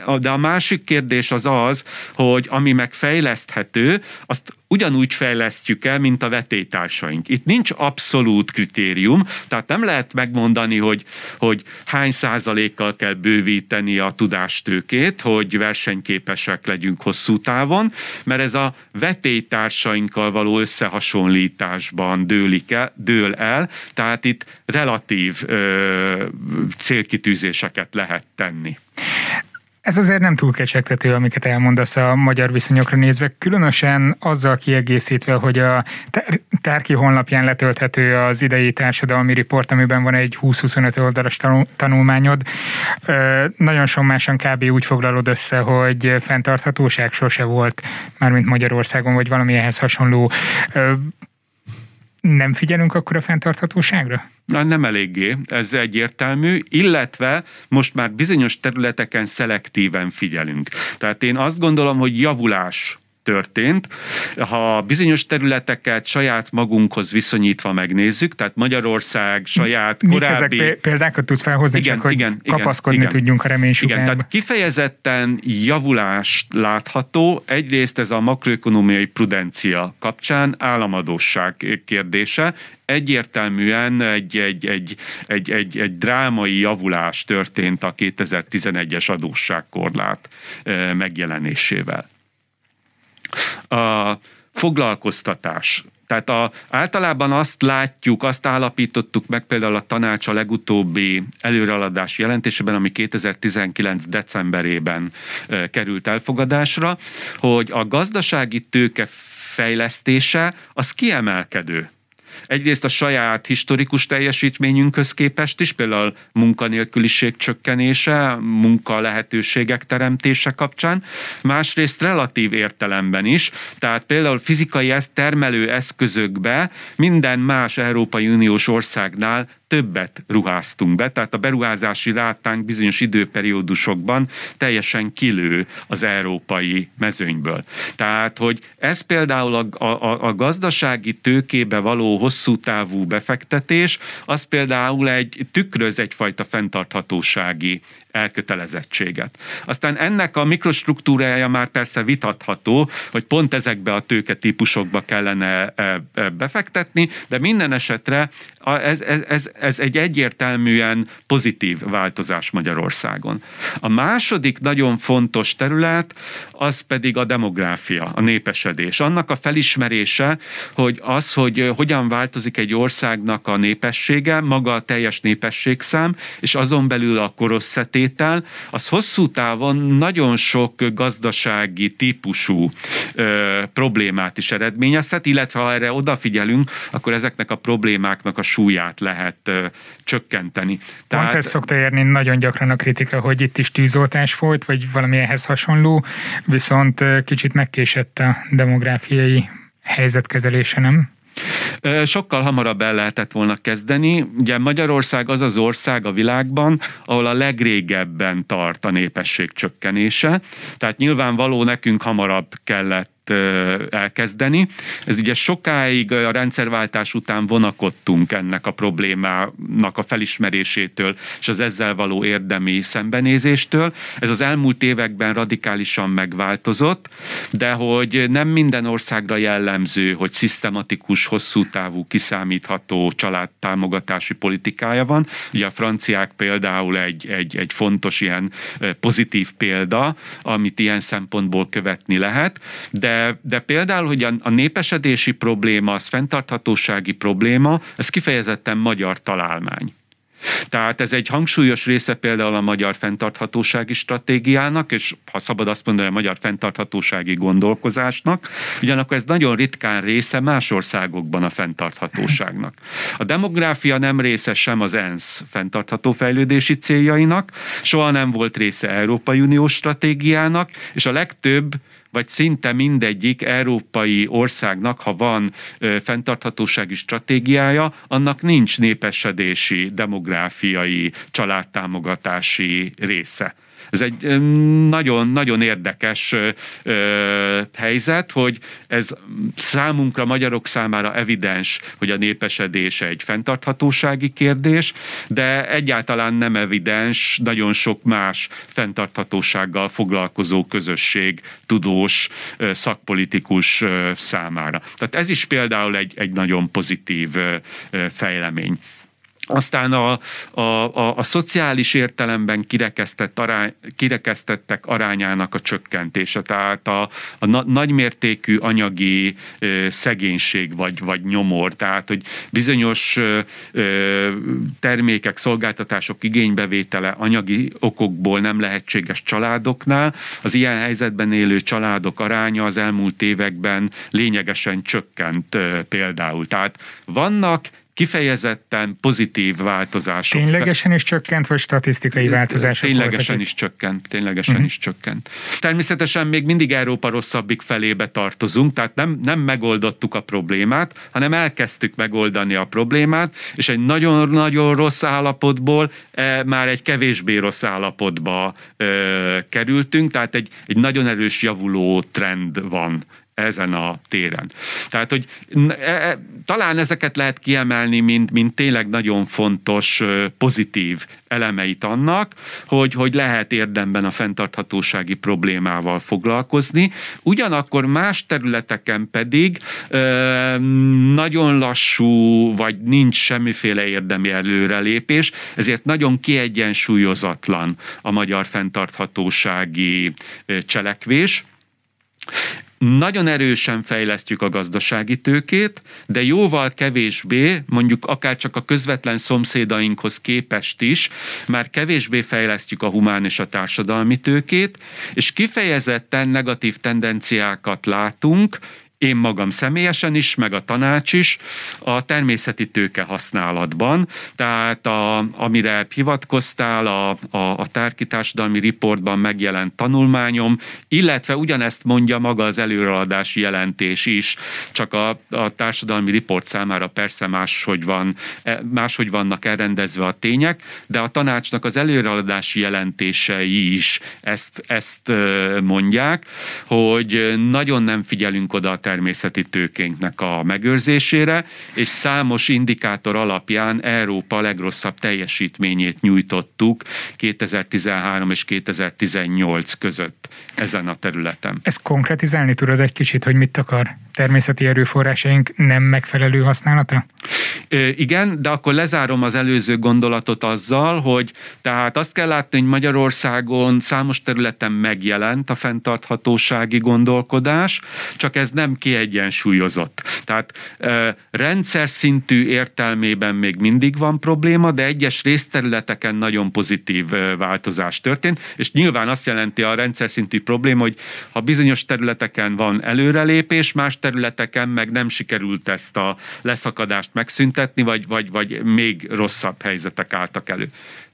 e, de a másik kérdés az az, hogy ami megfejleszthető, azt ugyanúgy fejlesztjük el, mint a vetétársaink. Itt nincs abszolút kritérium, tehát nem lehet megmondani, hogy, hogy hány százalékkal kell bővíteni a tudástőkét, hogy versenyképesek legyünk hosszú távon, mert ez a vetétársainkkal való összehasonlításban dőlik el, dől el, tehát itt relatív ö, célkitűzéseket lehet tenni. Ez azért nem túl kecsegtető, amiket elmondasz a magyar viszonyokra nézve, különösen azzal kiegészítve, hogy a Tárki honlapján letölthető az idei társadalmi riport, amiben van egy 20-25 oldalas tanulmányod. Nagyon sommásan kb. úgy foglalod össze, hogy fenntarthatóság sose volt, mármint Magyarországon, vagy valami ehhez hasonló nem figyelünk akkor a fenntarthatóságra? Na, nem eléggé, ez egyértelmű, illetve most már bizonyos területeken szelektíven figyelünk. Tehát én azt gondolom, hogy javulás történt. Ha bizonyos területeket saját magunkhoz viszonyítva megnézzük, tehát Magyarország saját Mik korábbi... ezek példákat tudsz felhozni, igen, csak hogy igen, kapaszkodni igen, tudjunk a reménysugárba? Igen, tehát kifejezetten javulás látható. Egyrészt ez a makroökonomiai prudencia kapcsán államadóság kérdése, egyértelműen egy, egy, egy, egy, egy, egy drámai javulás történt a 2011-es adósságkorlát eh, megjelenésével. A foglalkoztatás. Tehát a, általában azt látjuk, azt állapítottuk meg például a tanács a legutóbbi előreladási jelentésében, ami 2019. decemberében e, került elfogadásra, hogy a gazdasági tőke fejlesztése az kiemelkedő. Egyrészt a saját historikus teljesítményünkhöz képest is, például munkanélküliség csökkenése, munka lehetőségek teremtése kapcsán, másrészt relatív értelemben is, tehát például fizikai termelő eszközökbe minden más Európai Uniós országnál többet ruháztunk be, tehát a beruházási rátánk bizonyos időperiódusokban teljesen kilő az európai mezőnyből. Tehát, hogy ez például a, a, a gazdasági tőkébe való hosszú távú befektetés, az például egy tükröz egyfajta fenntarthatósági elkötelezettséget. Aztán ennek a mikrostruktúrája már persze vitatható, hogy pont ezekbe a tőketípusokba kellene e, e, befektetni, de minden esetre ez, ez, ez, ez egy egyértelműen pozitív változás Magyarországon. A második nagyon fontos terület az pedig a demográfia, a népesedés. Annak a felismerése, hogy az, hogy hogyan változik egy országnak a népessége, maga a teljes népességszám, és azon belül a korosszetétel, az hosszú távon nagyon sok gazdasági típusú ö, problémát is eredményezhet, illetve ha erre odafigyelünk, akkor ezeknek a problémáknak a súlyát lehet ö, csökkenteni. Tehát... Pont ezt szokta érni nagyon gyakran a kritika, hogy itt is tűzoltás folyt, vagy valami ehhez hasonló, viszont kicsit megkésett a demográfiai helyzetkezelése, nem? Sokkal hamarabb el lehetett volna kezdeni. Ugye Magyarország az az ország a világban, ahol a legrégebben tart a népesség csökkenése. Tehát nyilvánvaló nekünk hamarabb kellett elkezdeni. Ez ugye sokáig a rendszerváltás után vonakodtunk ennek a problémának a felismerésétől és az ezzel való érdemi szembenézéstől. Ez az elmúlt években radikálisan megváltozott, de hogy nem minden országra jellemző, hogy szisztematikus, hosszú távú, kiszámítható családtámogatási politikája van. Ugye a franciák például egy, egy, egy fontos ilyen pozitív példa, amit ilyen szempontból követni lehet, de de, például, hogy a, a népesedési probléma, az fenntarthatósági probléma, ez kifejezetten magyar találmány. Tehát ez egy hangsúlyos része például a magyar fenntarthatósági stratégiának, és ha szabad azt mondani, a magyar fenntarthatósági gondolkozásnak, ugyanakkor ez nagyon ritkán része más országokban a fenntarthatóságnak. A demográfia nem része sem az ENSZ fenntartható fejlődési céljainak, soha nem volt része Európai Uniós stratégiának, és a legtöbb vagy szinte mindegyik európai országnak, ha van fenntarthatósági stratégiája, annak nincs népesedési, demográfiai, családtámogatási része. Ez egy nagyon-nagyon érdekes helyzet, hogy ez számunkra, magyarok számára evidens, hogy a népesedés egy fenntarthatósági kérdés, de egyáltalán nem evidens nagyon sok más fenntarthatósággal foglalkozó közösség, tudós, szakpolitikus számára. Tehát ez is például egy, egy nagyon pozitív fejlemény. Aztán a, a, a, a szociális értelemben kirekesztett arány, kirekesztettek arányának a csökkentése, tehát a, a na, nagymértékű anyagi ö, szegénység vagy, vagy nyomor, tehát hogy bizonyos ö, termékek, szolgáltatások igénybevétele anyagi okokból nem lehetséges családoknál, az ilyen helyzetben élő családok aránya az elmúlt években lényegesen csökkent ö, például. Tehát vannak kifejezetten pozitív változások. Ténylegesen is csökkent, vagy statisztikai változások Ténylegesen voltak? is csökkent, ténylegesen uh-huh. is csökkent. Természetesen még mindig Európa rosszabbik felébe tartozunk, tehát nem, nem megoldottuk a problémát, hanem elkezdtük megoldani a problémát, és egy nagyon-nagyon rossz állapotból e, már egy kevésbé rossz állapotba e, kerültünk, tehát egy, egy nagyon erős javuló trend van ezen a téren. Tehát, hogy e, e, talán ezeket lehet kiemelni, mint, mint tényleg nagyon fontos, pozitív elemeit annak, hogy, hogy lehet érdemben a fenntarthatósági problémával foglalkozni. Ugyanakkor más területeken pedig ö, nagyon lassú, vagy nincs semmiféle érdemi előrelépés, ezért nagyon kiegyensúlyozatlan a magyar fenntarthatósági cselekvés. Nagyon erősen fejlesztjük a gazdasági tőkét, de jóval kevésbé, mondjuk akár csak a közvetlen szomszédainkhoz képest is, már kevésbé fejlesztjük a humán és a társadalmi tőkét, és kifejezetten negatív tendenciákat látunk én magam személyesen is, meg a tanács is a természeti tőke használatban, tehát a, amire hivatkoztál a, a, a tárkitársadalmi riportban megjelent tanulmányom, illetve ugyanezt mondja maga az előreadási jelentés is, csak a, a társadalmi riport számára persze máshogy, van, e, máshogy vannak elrendezve a tények, de a tanácsnak az előreadási jelentései is ezt, ezt mondják, hogy nagyon nem figyelünk oda a természeti tőkénknek a megőrzésére, és számos indikátor alapján Európa legrosszabb teljesítményét nyújtottuk 2013 és 2018 között ezen a területen. Ezt konkretizálni tudod egy kicsit, hogy mit akar? Természeti erőforrásaink nem megfelelő használata? Igen, de akkor lezárom az előző gondolatot azzal, hogy tehát azt kell látni, hogy Magyarországon számos területen megjelent a fenntarthatósági gondolkodás, csak ez nem kiegyensúlyozott. Tehát rendszer szintű értelmében még mindig van probléma, de egyes részterületeken nagyon pozitív változás történt, és nyilván azt jelenti a rendszer szintű probléma, hogy ha bizonyos területeken van előrelépés, más területeken meg nem sikerült ezt a leszakadást megszüntetni, vagy, vagy, vagy még rosszabb helyzetek álltak elő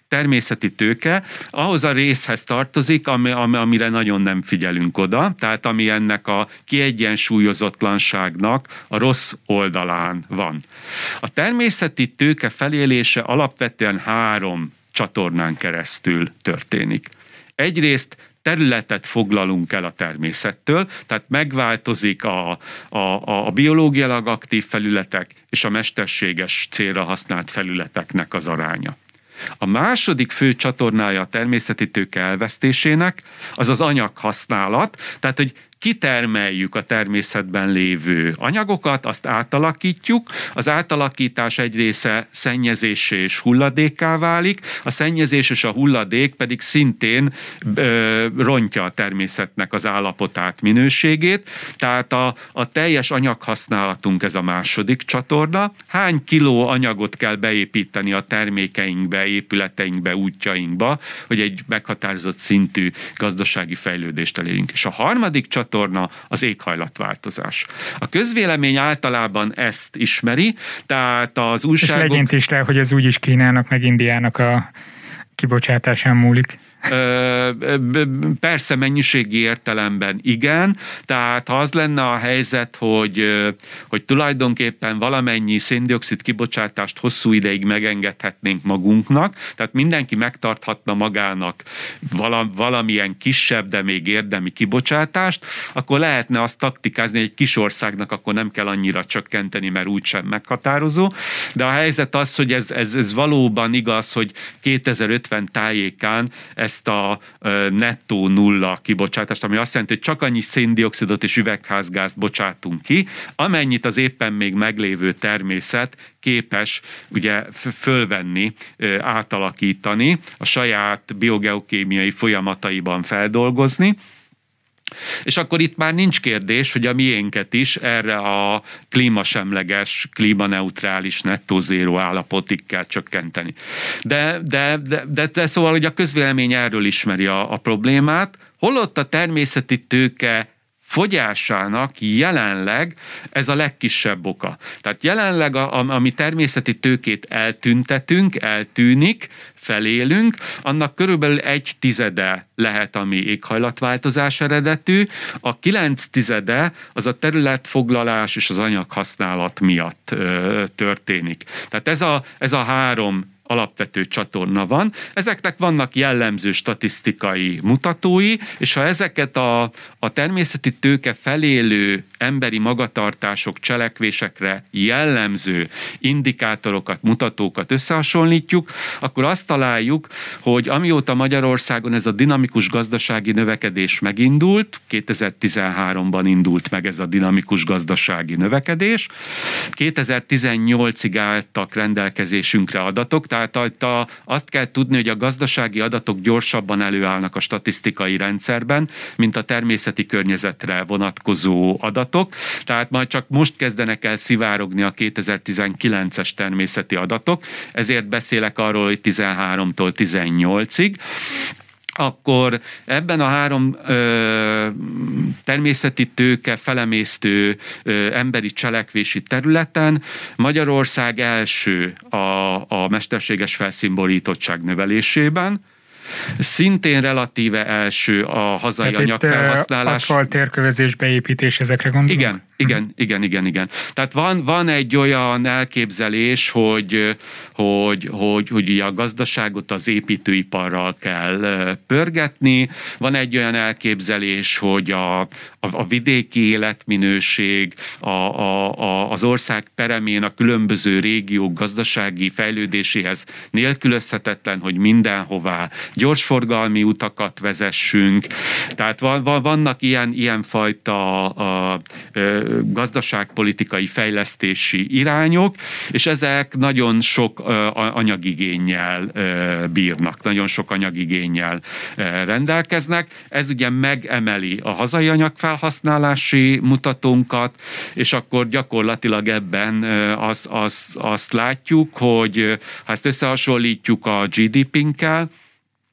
természeti tőke ahhoz a részhez tartozik, ami, amire nagyon nem figyelünk oda, tehát ami ennek a kiegyensúlyozatlanságnak a rossz oldalán van. A természeti tőke felélése alapvetően három csatornán keresztül történik. Egyrészt területet foglalunk el a természettől, tehát megváltozik a, a, a biológiailag aktív felületek és a mesterséges célra használt felületeknek az aránya. A második fő csatornája a természeti tőke elvesztésének az az anyaghasználat, tehát hogy kitermeljük a természetben lévő anyagokat, azt átalakítjuk, az átalakítás egy része szennyezésé és hulladékká válik, a szennyezés és a hulladék pedig szintén ö, rontja a természetnek az állapotát, minőségét, tehát a, a teljes anyaghasználatunk ez a második csatorna. Hány kiló anyagot kell beépíteni a termékeinkbe, épületeinkbe, útjainkba, hogy egy meghatározott szintű gazdasági fejlődést elérjünk. És a harmadik csatorna csatorna az éghajlatváltozás. A közvélemény általában ezt ismeri, tehát az újságok... És legyint is rá, hogy ez úgyis Kínának meg Indiának a kibocsátásán múlik. Persze mennyiségi értelemben igen, tehát ha az lenne a helyzet, hogy, hogy tulajdonképpen valamennyi széndiokszid kibocsátást hosszú ideig megengedhetnénk magunknak, tehát mindenki megtarthatna magának valamilyen kisebb, de még érdemi kibocsátást, akkor lehetne azt taktikázni, hogy egy kis országnak akkor nem kell annyira csökkenteni, mert úgysem meghatározó, de a helyzet az, hogy ez, ez, ez valóban igaz, hogy 2050 tájékán ez ezt a nettó nulla kibocsátást, ami azt jelenti, hogy csak annyi széndiokszidot és üvegházgázt bocsátunk ki, amennyit az éppen még meglévő természet képes ugye fölvenni, átalakítani, a saját biogeokémiai folyamataiban feldolgozni, és akkor itt már nincs kérdés, hogy a miénket is erre a klímasemleges, klímaneutrális nettó zéró állapotig kell csökkenteni. De, de, de, de, de szóval, hogy a közvélemény erről ismeri a, a problémát, holott a természeti tőke fogyásának jelenleg ez a legkisebb oka. Tehát jelenleg, a, a, ami természeti tőkét eltüntetünk, eltűnik, felélünk, annak körülbelül egy tizede lehet, ami éghajlatváltozás eredetű, a kilenc tizede az a területfoglalás és az anyaghasználat miatt ö, történik. Tehát ez a, ez a három alapvető csatorna van. Ezeknek vannak jellemző statisztikai mutatói, és ha ezeket a, a természeti tőke felélő emberi magatartások, cselekvésekre jellemző indikátorokat, mutatókat összehasonlítjuk, akkor azt találjuk, hogy amióta Magyarországon ez a dinamikus gazdasági növekedés megindult, 2013-ban indult meg ez a dinamikus gazdasági növekedés, 2018-ig álltak rendelkezésünkre adatok, tehát tehát a, azt kell tudni, hogy a gazdasági adatok gyorsabban előállnak a statisztikai rendszerben, mint a természeti környezetre vonatkozó adatok. Tehát majd csak most kezdenek el szivárogni a 2019-es természeti adatok, ezért beszélek arról, hogy 13-tól 18-ig. Akkor ebben a három ö, természeti tőke felemésztő ö, emberi cselekvési területen Magyarország első a, a mesterséges felszínborítottság növelésében, Szintén relatíve első a hazai anyag felhasználás. Aszfalt térkövezés beépítés, ezekre gondolunk? Igen, igen, igen, igen, igen. Tehát van, van egy olyan elképzelés, hogy, hogy, hogy, hogy a gazdaságot az építőiparral kell pörgetni, van egy olyan elképzelés, hogy a, a, a vidéki életminőség, a, a, a, az ország peremén a különböző régiók gazdasági fejlődéséhez nélkülözhetetlen, hogy mindenhová gyorsforgalmi utakat vezessünk. Tehát van, van, vannak ilyen, ilyen fajta a, a, gazdaságpolitikai fejlesztési irányok, és ezek nagyon sok anyagigényel bírnak, nagyon sok anyagigényel rendelkeznek. Ez ugye megemeli a hazai anyagfelhasználási mutatónkat, és akkor gyakorlatilag ebben az, az, azt látjuk, hogy ha ezt összehasonlítjuk a GDP-nkkel,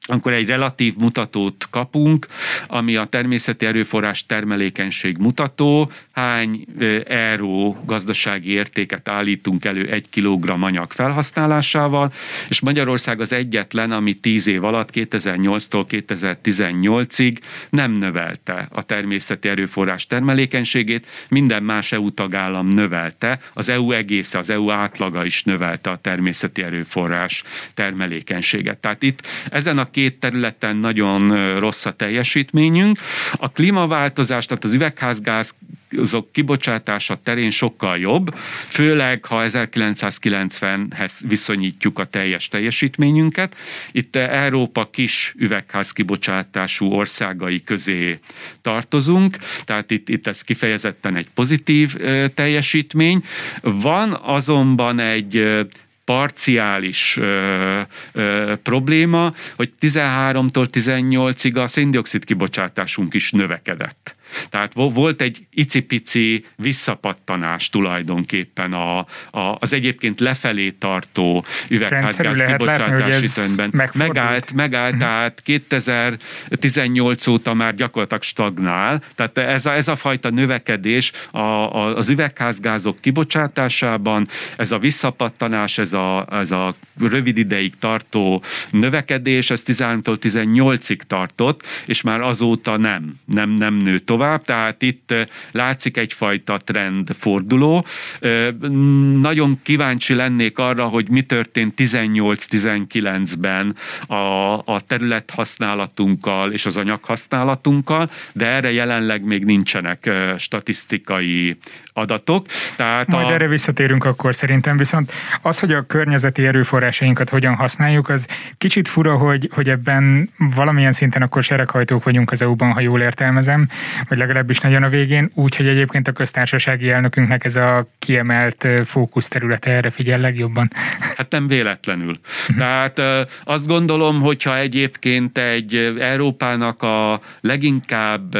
akkor egy relatív mutatót kapunk, ami a természeti erőforrás termelékenység mutató, hány euró gazdasági értéket állítunk elő egy kilogramm anyag felhasználásával, és Magyarország az egyetlen, ami 10 év alatt 2008-tól 2018-ig nem növelte a természeti erőforrás termelékenységét, minden más EU tagállam növelte, az EU egésze, az EU átlaga is növelte a természeti erőforrás termelékenységet. Tehát itt ezen a két területen nagyon rossz a teljesítményünk. A klímaváltozás, tehát az üvegházgáz azok kibocsátása terén sokkal jobb, főleg ha 1990-hez viszonyítjuk a teljes teljesítményünket. Itt Európa kis üvegház kibocsátású országai közé tartozunk, tehát itt, itt ez kifejezetten egy pozitív teljesítmény. Van azonban egy parciális ö, ö, probléma, hogy 13-tól 18-ig a széndiokszid kibocsátásunk is növekedett. Tehát volt egy icipici visszapattanás tulajdonképpen a, a, az egyébként lefelé tartó üvegházgáz kibocsátási trendben. Megállt, megállt uh-huh. tehát 2018 óta már gyakorlatilag stagnál, tehát ez a, ez a fajta növekedés a, a, az üvegházgázok kibocsátásában, ez a visszapattanás, ez a, ez a rövid ideig tartó növekedés, ez 13-tól 18-ig tartott, és már azóta nem, nem, nem nő tovább, tehát itt látszik egyfajta trend forduló. Nagyon kíváncsi lennék arra, hogy mi történt 18-19-ben a, a terület használatunkkal és az anyag használatunkkal, de erre jelenleg még nincsenek statisztikai adatok. Tehát Majd a... erre visszatérünk akkor szerintem, viszont az, hogy a környezeti erőforrásainkat hogyan használjuk, az kicsit fura, hogy, hogy ebben valamilyen szinten akkor sereghajtók vagyunk az EU-ban, ha jól értelmezem, vagy legalábbis nagyon a végén, úgyhogy egyébként a köztársasági elnökünknek ez a kiemelt fókuszterülete erre figyel legjobban. Hát nem véletlenül. Tehát azt gondolom, hogyha egyébként egy Európának a leginkább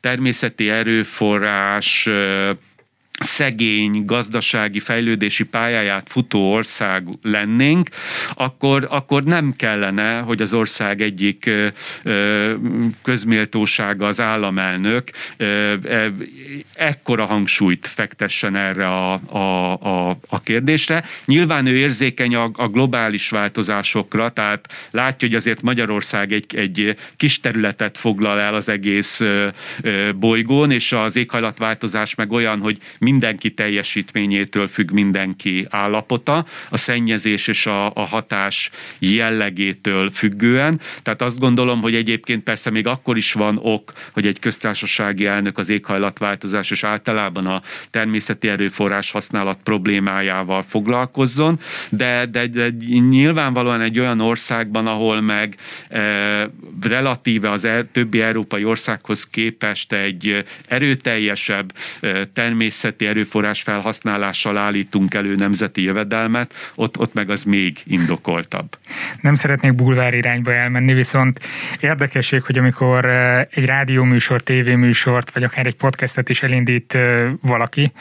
természeti erőforrás szegény gazdasági fejlődési pályáját futó ország lennénk, akkor, akkor nem kellene, hogy az ország egyik közméltósága az államelnök ekkora hangsúlyt fektessen erre a, a, a, a kérdésre. Nyilván ő érzékeny a, a globális változásokra, tehát látja, hogy azért Magyarország egy, egy kis területet foglal el az egész bolygón, és az éghajlatváltozás meg olyan, hogy mindenki teljesítményétől függ mindenki állapota, a szennyezés és a, a hatás jellegétől függően. Tehát azt gondolom, hogy egyébként persze még akkor is van ok, hogy egy köztársasági elnök az éghajlatváltozás és általában a természeti erőforrás használat problémájával foglalkozzon, de, de, de nyilvánvalóan egy olyan országban, ahol meg e, relatíve az er, többi európai országhoz képest egy erőteljesebb e, természet természeti erőforrás felhasználással állítunk elő nemzeti jövedelmet, ott, ott meg az még indokoltabb. Nem szeretnék bulvár irányba elmenni, viszont érdekesség, hogy amikor egy rádióműsor, tévéműsort, vagy akár egy podcastet is elindít valaki,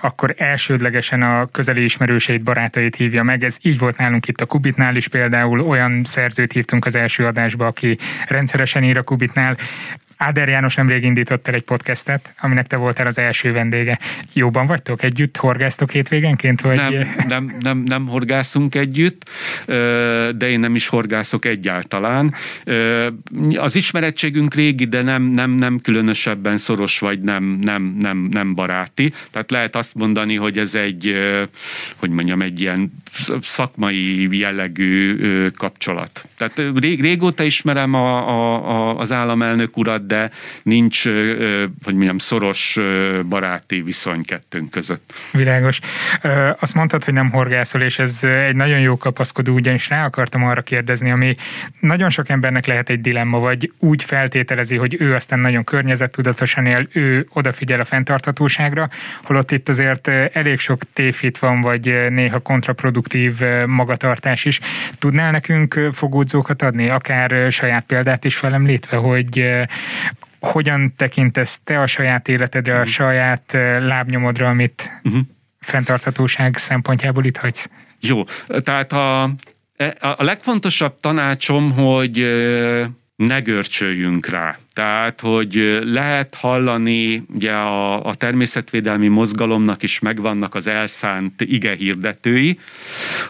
akkor elsődlegesen a közeli ismerőseit, barátait hívja meg. Ez így volt nálunk itt a Kubitnál is például, olyan szerzőt hívtunk az első adásba, aki rendszeresen ír a Kubitnál. Áder János nemrég indított el egy podcastet, aminek te voltál az első vendége. Jóban vagytok? Együtt horgáztok hétvégenként? Vagy... Nem, nem, nem, nem horgászunk együtt, de én nem is horgászok egyáltalán. Az ismerettségünk régi, de nem, nem, nem különösebben szoros, vagy nem, nem, nem, nem baráti. Tehát lehet azt mondani, hogy ez egy, hogy mondjam, egy ilyen szakmai jellegű kapcsolat. Tehát rég, régóta ismerem a, a, a, az államelnök urat, de nincs, hogy mondjam, szoros baráti viszony kettőnk között. Világos. Azt mondtad, hogy nem horgászol, és ez egy nagyon jó kapaszkodó, ugyanis rá akartam arra kérdezni, ami nagyon sok embernek lehet egy dilemma, vagy úgy feltételezi, hogy ő aztán nagyon környezettudatosan él, ő odafigyel a fenntarthatóságra, holott itt azért elég sok tévhit van, vagy néha kontraproduktív magatartás is. Tudnál nekünk fogódzókat adni, akár saját példát is felemlítve, hogy hogyan tekintesz te a saját életedre, a mhm. saját lábnyomodra, amit uh-huh. fenntarthatóság szempontjából itt hagysz? Jó, tehát a, e, a legfontosabb tanácsom, hogy ne görcsöljünk rá. Tehát, hogy lehet hallani, ugye a, a természetvédelmi mozgalomnak is megvannak az elszánt ige hirdetői,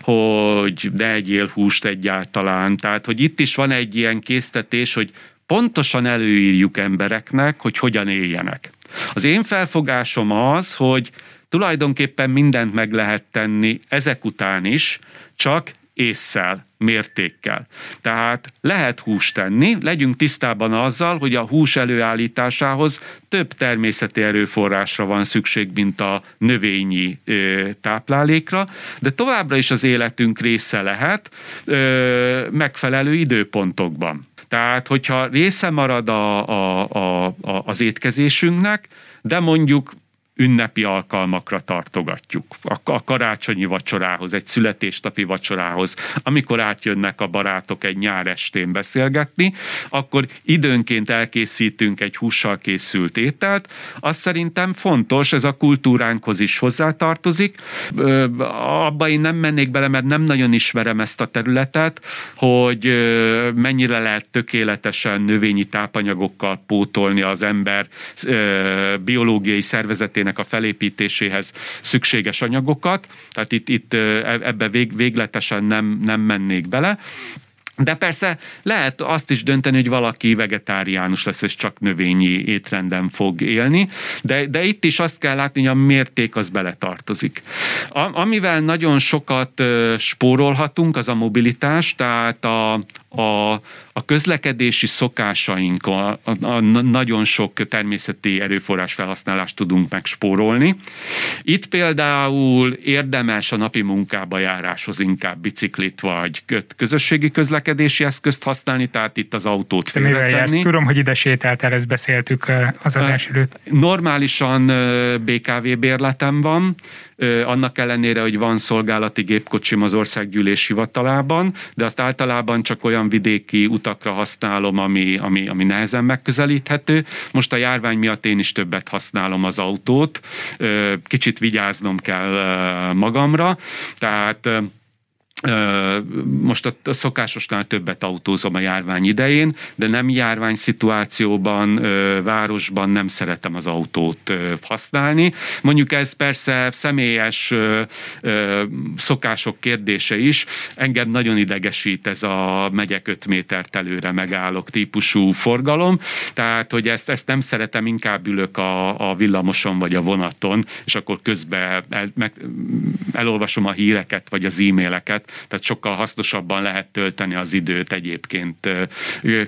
hogy ne egyél húst egyáltalán. Tehát, hogy itt is van egy ilyen késztetés, hogy pontosan előírjuk embereknek, hogy hogyan éljenek. Az én felfogásom az, hogy tulajdonképpen mindent meg lehet tenni ezek után is, csak észszel, mértékkel. Tehát lehet húst tenni, legyünk tisztában azzal, hogy a hús előállításához több természeti erőforrásra van szükség, mint a növényi ö, táplálékra, de továbbra is az életünk része lehet ö, megfelelő időpontokban. Tehát, hogyha része marad a, a, a, a, az étkezésünknek, de mondjuk ünnepi alkalmakra tartogatjuk. A karácsonyi vacsorához, egy születésnapi vacsorához, amikor átjönnek a barátok egy nyár estén beszélgetni, akkor időnként elkészítünk egy hússal készült ételt. Azt szerintem fontos, ez a kultúránkhoz is hozzátartozik. Abba én nem mennék bele, mert nem nagyon ismerem ezt a területet, hogy mennyire lehet tökéletesen növényi tápanyagokkal pótolni az ember biológiai szervezetén a felépítéséhez szükséges anyagokat, tehát itt, itt e, ebbe vég, végletesen nem, nem mennék bele. De persze lehet azt is dönteni, hogy valaki vegetáriánus lesz, és csak növényi étrenden fog élni, de, de itt is azt kell látni, hogy a mérték az beletartozik. A, amivel nagyon sokat spórolhatunk, az a mobilitás, tehát a, a, a közlekedési szokásaink, a, a, a nagyon sok természeti erőforrás felhasználást tudunk megspórolni. Itt például érdemes a napi munkába járáshoz inkább biciklit vagy közösségi közlekedési eszközt használni, tehát itt az autót félretenni. Tudom, hogy ide sétáltál, ezt beszéltük az adás előtt. Normálisan BKV bérletem van, annak ellenére, hogy van szolgálati gépkocsim az országgyűlés hivatalában, de azt általában csak olyan vidéki utakra használom, ami, ami, ami nehezen megközelíthető. Most a járvány miatt én is többet használom az autót, kicsit vigyáznom kell magamra, tehát most a szokásosnál többet autózom a járvány idején, de nem járvány szituációban, városban nem szeretem az autót használni. Mondjuk ez persze személyes szokások kérdése is. Engem nagyon idegesít ez a megyek 5 métert előre megállok típusú forgalom, tehát hogy ezt, ezt nem szeretem, inkább ülök a, a villamoson vagy a vonaton, és akkor közben el, meg, elolvasom a híreket vagy az e-maileket, tehát sokkal hasznosabban lehet tölteni az időt egyébként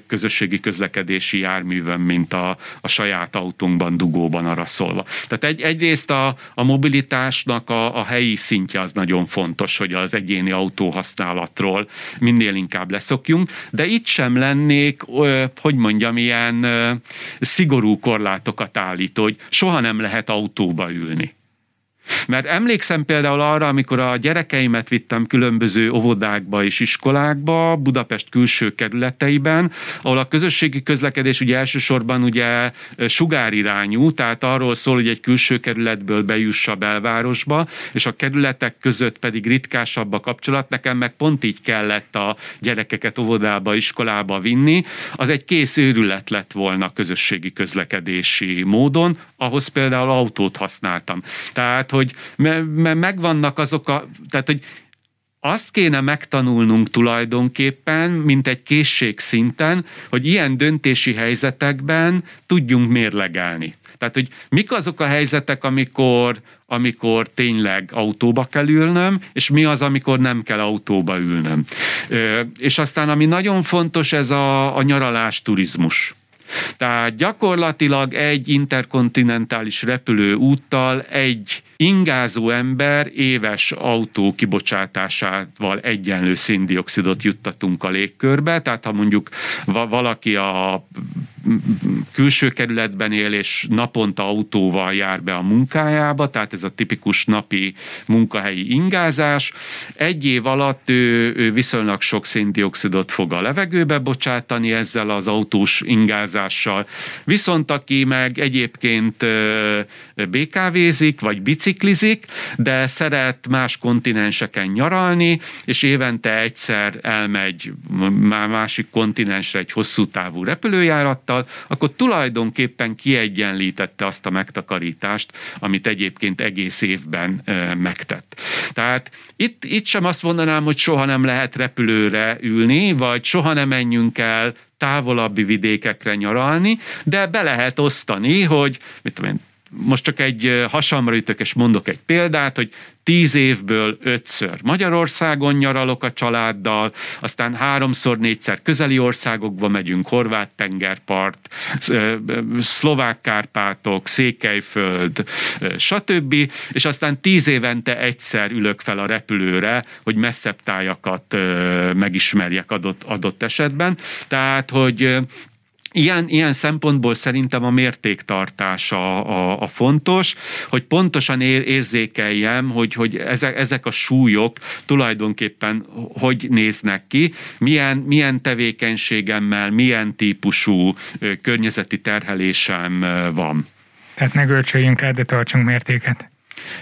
közösségi közlekedési járművön, mint a, a saját autónkban, dugóban arra szólva. Tehát egy, egyrészt a, a mobilitásnak a, a helyi szintje az nagyon fontos, hogy az egyéni autóhasználatról minél inkább leszokjunk, de itt sem lennék, hogy mondjam, ilyen szigorú korlátokat állító, hogy soha nem lehet autóba ülni Mert emlékszem például arra, amikor a gyerekeimet vittem különböző óvodákba és iskolákba, Budapest külső kerületeiben, ahol a közösségi közlekedés ugye elsősorban ugye sugárirányú, tehát arról szól, hogy egy külső kerületből bejussa belvárosba, és a kerületek között pedig ritkásabb a kapcsolat. Nekem meg pont így kellett a gyerekeket óvodába, iskolába vinni. Az egy kész őrület lett volna közösségi közlekedési módon, ahhoz például autót használtam. Tehát, hogy me, me, megvannak azok a, tehát, hogy azt kéne megtanulnunk tulajdonképpen, mint egy készség szinten, hogy ilyen döntési helyzetekben tudjunk mérlegelni. Tehát, hogy mik azok a helyzetek, amikor, amikor tényleg autóba kell ülnöm, és mi az, amikor nem kell autóba ülnöm. És aztán, ami nagyon fontos, ez a, a nyaralás turizmus. Tehát gyakorlatilag egy interkontinentális repülő úttal egy ingázó ember éves autó kibocsátásával egyenlő széndiokszidot juttatunk a légkörbe, tehát ha mondjuk valaki a külső kerületben él, és naponta autóval jár be a munkájába, tehát ez a tipikus napi munkahelyi ingázás. Egy év alatt ő, ő viszonylag sok széndiokszidot fog a levegőbe bocsátani ezzel az autós ingázással. Viszont aki meg egyébként BKV-zik, vagy biciklizik, de szeret más kontinenseken nyaralni, és évente egyszer elmegy másik kontinensre egy hosszú távú repülőjárattal, által, akkor tulajdonképpen kiegyenlítette azt a megtakarítást, amit egyébként egész évben megtett. Tehát itt, itt sem azt mondanám, hogy soha nem lehet repülőre ülni, vagy soha nem menjünk el távolabbi vidékekre nyaralni, de be lehet osztani, hogy mit tudom én, most csak egy hasamra ütök, és mondok egy példát, hogy tíz évből ötször Magyarországon nyaralok a családdal, aztán háromszor, négyszer közeli országokba megyünk, Horvát tengerpart, Szlovák Kárpátok, Székelyföld, stb. És aztán tíz évente egyszer ülök fel a repülőre, hogy messzebb tájakat megismerjek adott, adott esetben. Tehát, hogy Ilyen, ilyen szempontból szerintem a mértéktartás a, a, a fontos, hogy pontosan ér, érzékeljem, hogy, hogy ezek, ezek a súlyok tulajdonképpen hogy néznek ki, milyen, milyen tevékenységemmel, milyen típusú környezeti terhelésem van. Tehát ne görcsöljünk rá, de tartsunk mértéket.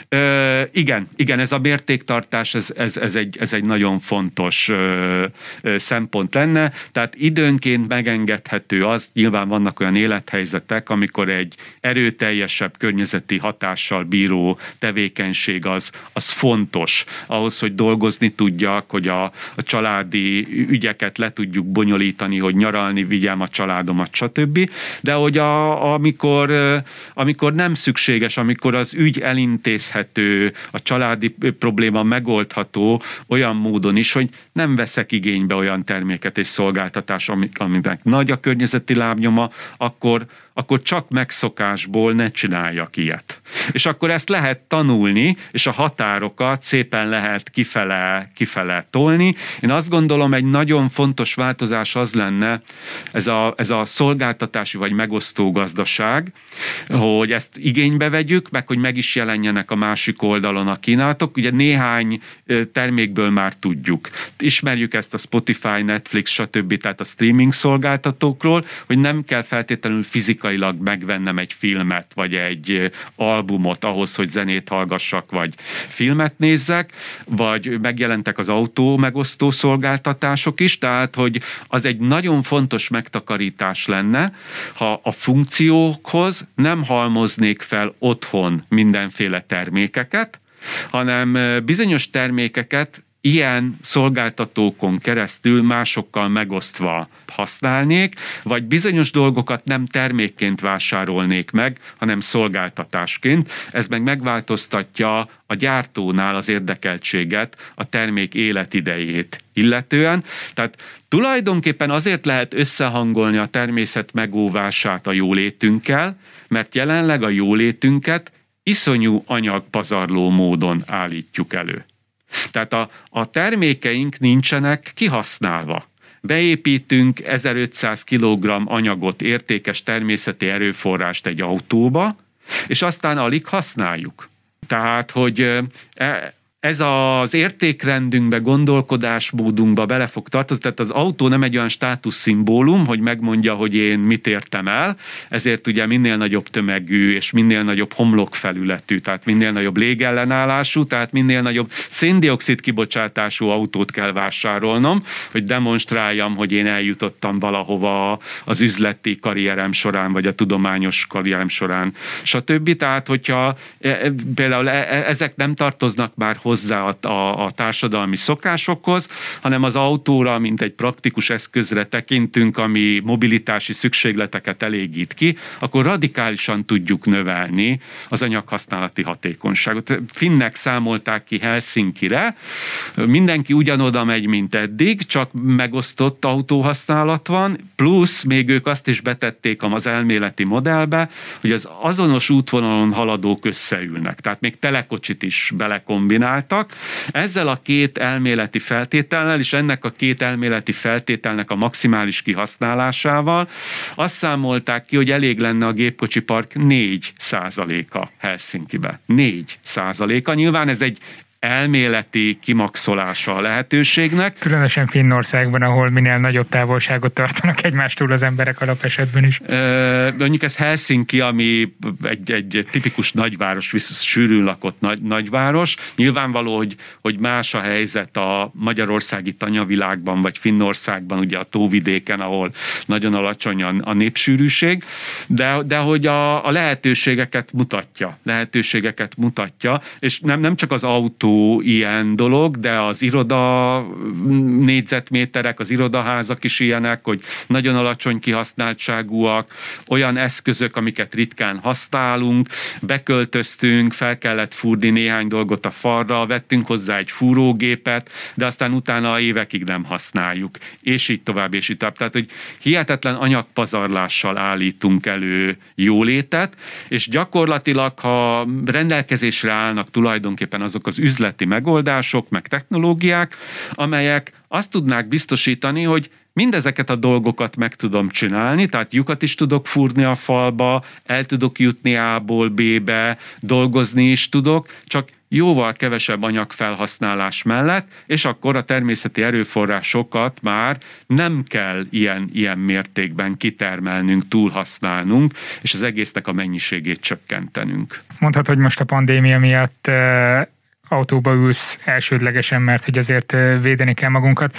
Ö, igen, igen, ez a mértéktartás, ez, ez, ez, egy, ez egy nagyon fontos ö, ö, szempont lenne, tehát időnként megengedhető az, nyilván vannak olyan élethelyzetek, amikor egy erőteljesebb környezeti hatással bíró tevékenység az, az fontos ahhoz, hogy dolgozni tudjak, hogy a, a családi ügyeket le tudjuk bonyolítani, hogy nyaralni vigyem a családomat, stb. De hogy a, amikor, amikor nem szükséges, amikor az ügy elintéz intézhető, a családi probléma megoldható olyan módon is, hogy nem veszek igénybe olyan terméket és szolgáltatás, aminek nagy a környezeti lábnyoma, akkor akkor csak megszokásból ne csináljak ilyet. És akkor ezt lehet tanulni, és a határokat szépen lehet kifele, kifele tolni. Én azt gondolom, egy nagyon fontos változás az lenne, ez a, ez a szolgáltatási vagy megosztó gazdaság, hogy ezt igénybe vegyük, meg hogy meg is jelenjenek a másik oldalon a kínálatok. Ugye néhány termékből már tudjuk. Ismerjük ezt a Spotify, Netflix, stb. tehát a streaming szolgáltatókról, hogy nem kell feltétlenül fizikai fizikailag megvennem egy filmet, vagy egy albumot ahhoz, hogy zenét hallgassak, vagy filmet nézzek, vagy megjelentek az autó megosztó szolgáltatások is, tehát hogy az egy nagyon fontos megtakarítás lenne, ha a funkciókhoz nem halmoznék fel otthon mindenféle termékeket, hanem bizonyos termékeket ilyen szolgáltatókon keresztül másokkal megosztva használnék, vagy bizonyos dolgokat nem termékként vásárolnék meg, hanem szolgáltatásként. Ez meg megváltoztatja a gyártónál az érdekeltséget, a termék életidejét illetően. Tehát tulajdonképpen azért lehet összehangolni a természet megóvását a jólétünkkel, mert jelenleg a jólétünket iszonyú anyagpazarló módon állítjuk elő. Tehát a, a termékeink nincsenek kihasználva. Beépítünk 1500 kg anyagot, értékes természeti erőforrást egy autóba, és aztán alig használjuk. Tehát, hogy e, ez az értékrendünkbe, gondolkodásmódunkba bele fog tartozni, tehát az autó nem egy olyan státuszszimbólum, hogy megmondja, hogy én mit értem el, ezért ugye minél nagyobb tömegű és minél nagyobb homlokfelületű, tehát minél nagyobb légellenállású, tehát minél nagyobb széndiokszid kibocsátású autót kell vásárolnom, hogy demonstráljam, hogy én eljutottam valahova az üzleti karrierem során, vagy a tudományos karrierem során, stb. Tehát, hogyha e, e, például e, ezek nem tartoznak már hozzá, a, a, a társadalmi szokásokhoz, hanem az autóra, mint egy praktikus eszközre tekintünk, ami mobilitási szükségleteket elégít ki, akkor radikálisan tudjuk növelni az anyaghasználati hatékonyságot. Finnek számolták ki Helsinki-re, mindenki ugyanoda megy, mint eddig, csak megosztott autóhasználat van, plusz még ők azt is betették az elméleti modellbe, hogy az azonos útvonalon haladók összeülnek. Tehát még telekocsit is belekombinált, csináltak. Ezzel a két elméleti feltétellel, és ennek a két elméleti feltételnek a maximális kihasználásával azt számolták ki, hogy elég lenne a gépkocsi park 4 százaléka Helsinki-be. 4 százaléka. Nyilván ez egy elméleti kimaxolása a lehetőségnek. Különösen Finnországban, ahol minél nagyobb távolságot tartanak egymástól az emberek alapesetben is. E, mondjuk ez Helsinki, ami egy, egy tipikus nagyváros, sűrűn lakott nagy, nagyváros. Nyilvánvaló, hogy, hogy más a helyzet a magyarországi tanyavilágban, vagy Finnországban, ugye a tóvidéken, ahol nagyon alacsony a, a népsűrűség, de, de hogy a, a lehetőségeket mutatja, lehetőségeket mutatja, és nem, nem csak az autó ilyen dolog, de az iroda négyzetméterek, az irodaházak is ilyenek, hogy nagyon alacsony kihasználtságúak, olyan eszközök, amiket ritkán használunk, beköltöztünk, fel kellett fúrni néhány dolgot a falra, vettünk hozzá egy fúrógépet, de aztán utána évekig nem használjuk, és így tovább, és így tovább. Tehát, hogy hihetetlen anyagpazarlással állítunk elő jólétet, és gyakorlatilag, ha rendelkezésre állnak tulajdonképpen azok az üzletek, üzleti megoldások, meg technológiák, amelyek azt tudnák biztosítani, hogy mindezeket a dolgokat meg tudom csinálni, tehát lyukat is tudok fúrni a falba, el tudok jutni A-ból B-be, dolgozni is tudok, csak jóval kevesebb anyagfelhasználás mellett, és akkor a természeti erőforrásokat már nem kell ilyen, ilyen mértékben kitermelnünk, túlhasználnunk, és az egésznek a mennyiségét csökkentenünk. Mondhat, hogy most a pandémia miatt autóba ülsz elsődlegesen, mert hogy azért védeni kell magunkat.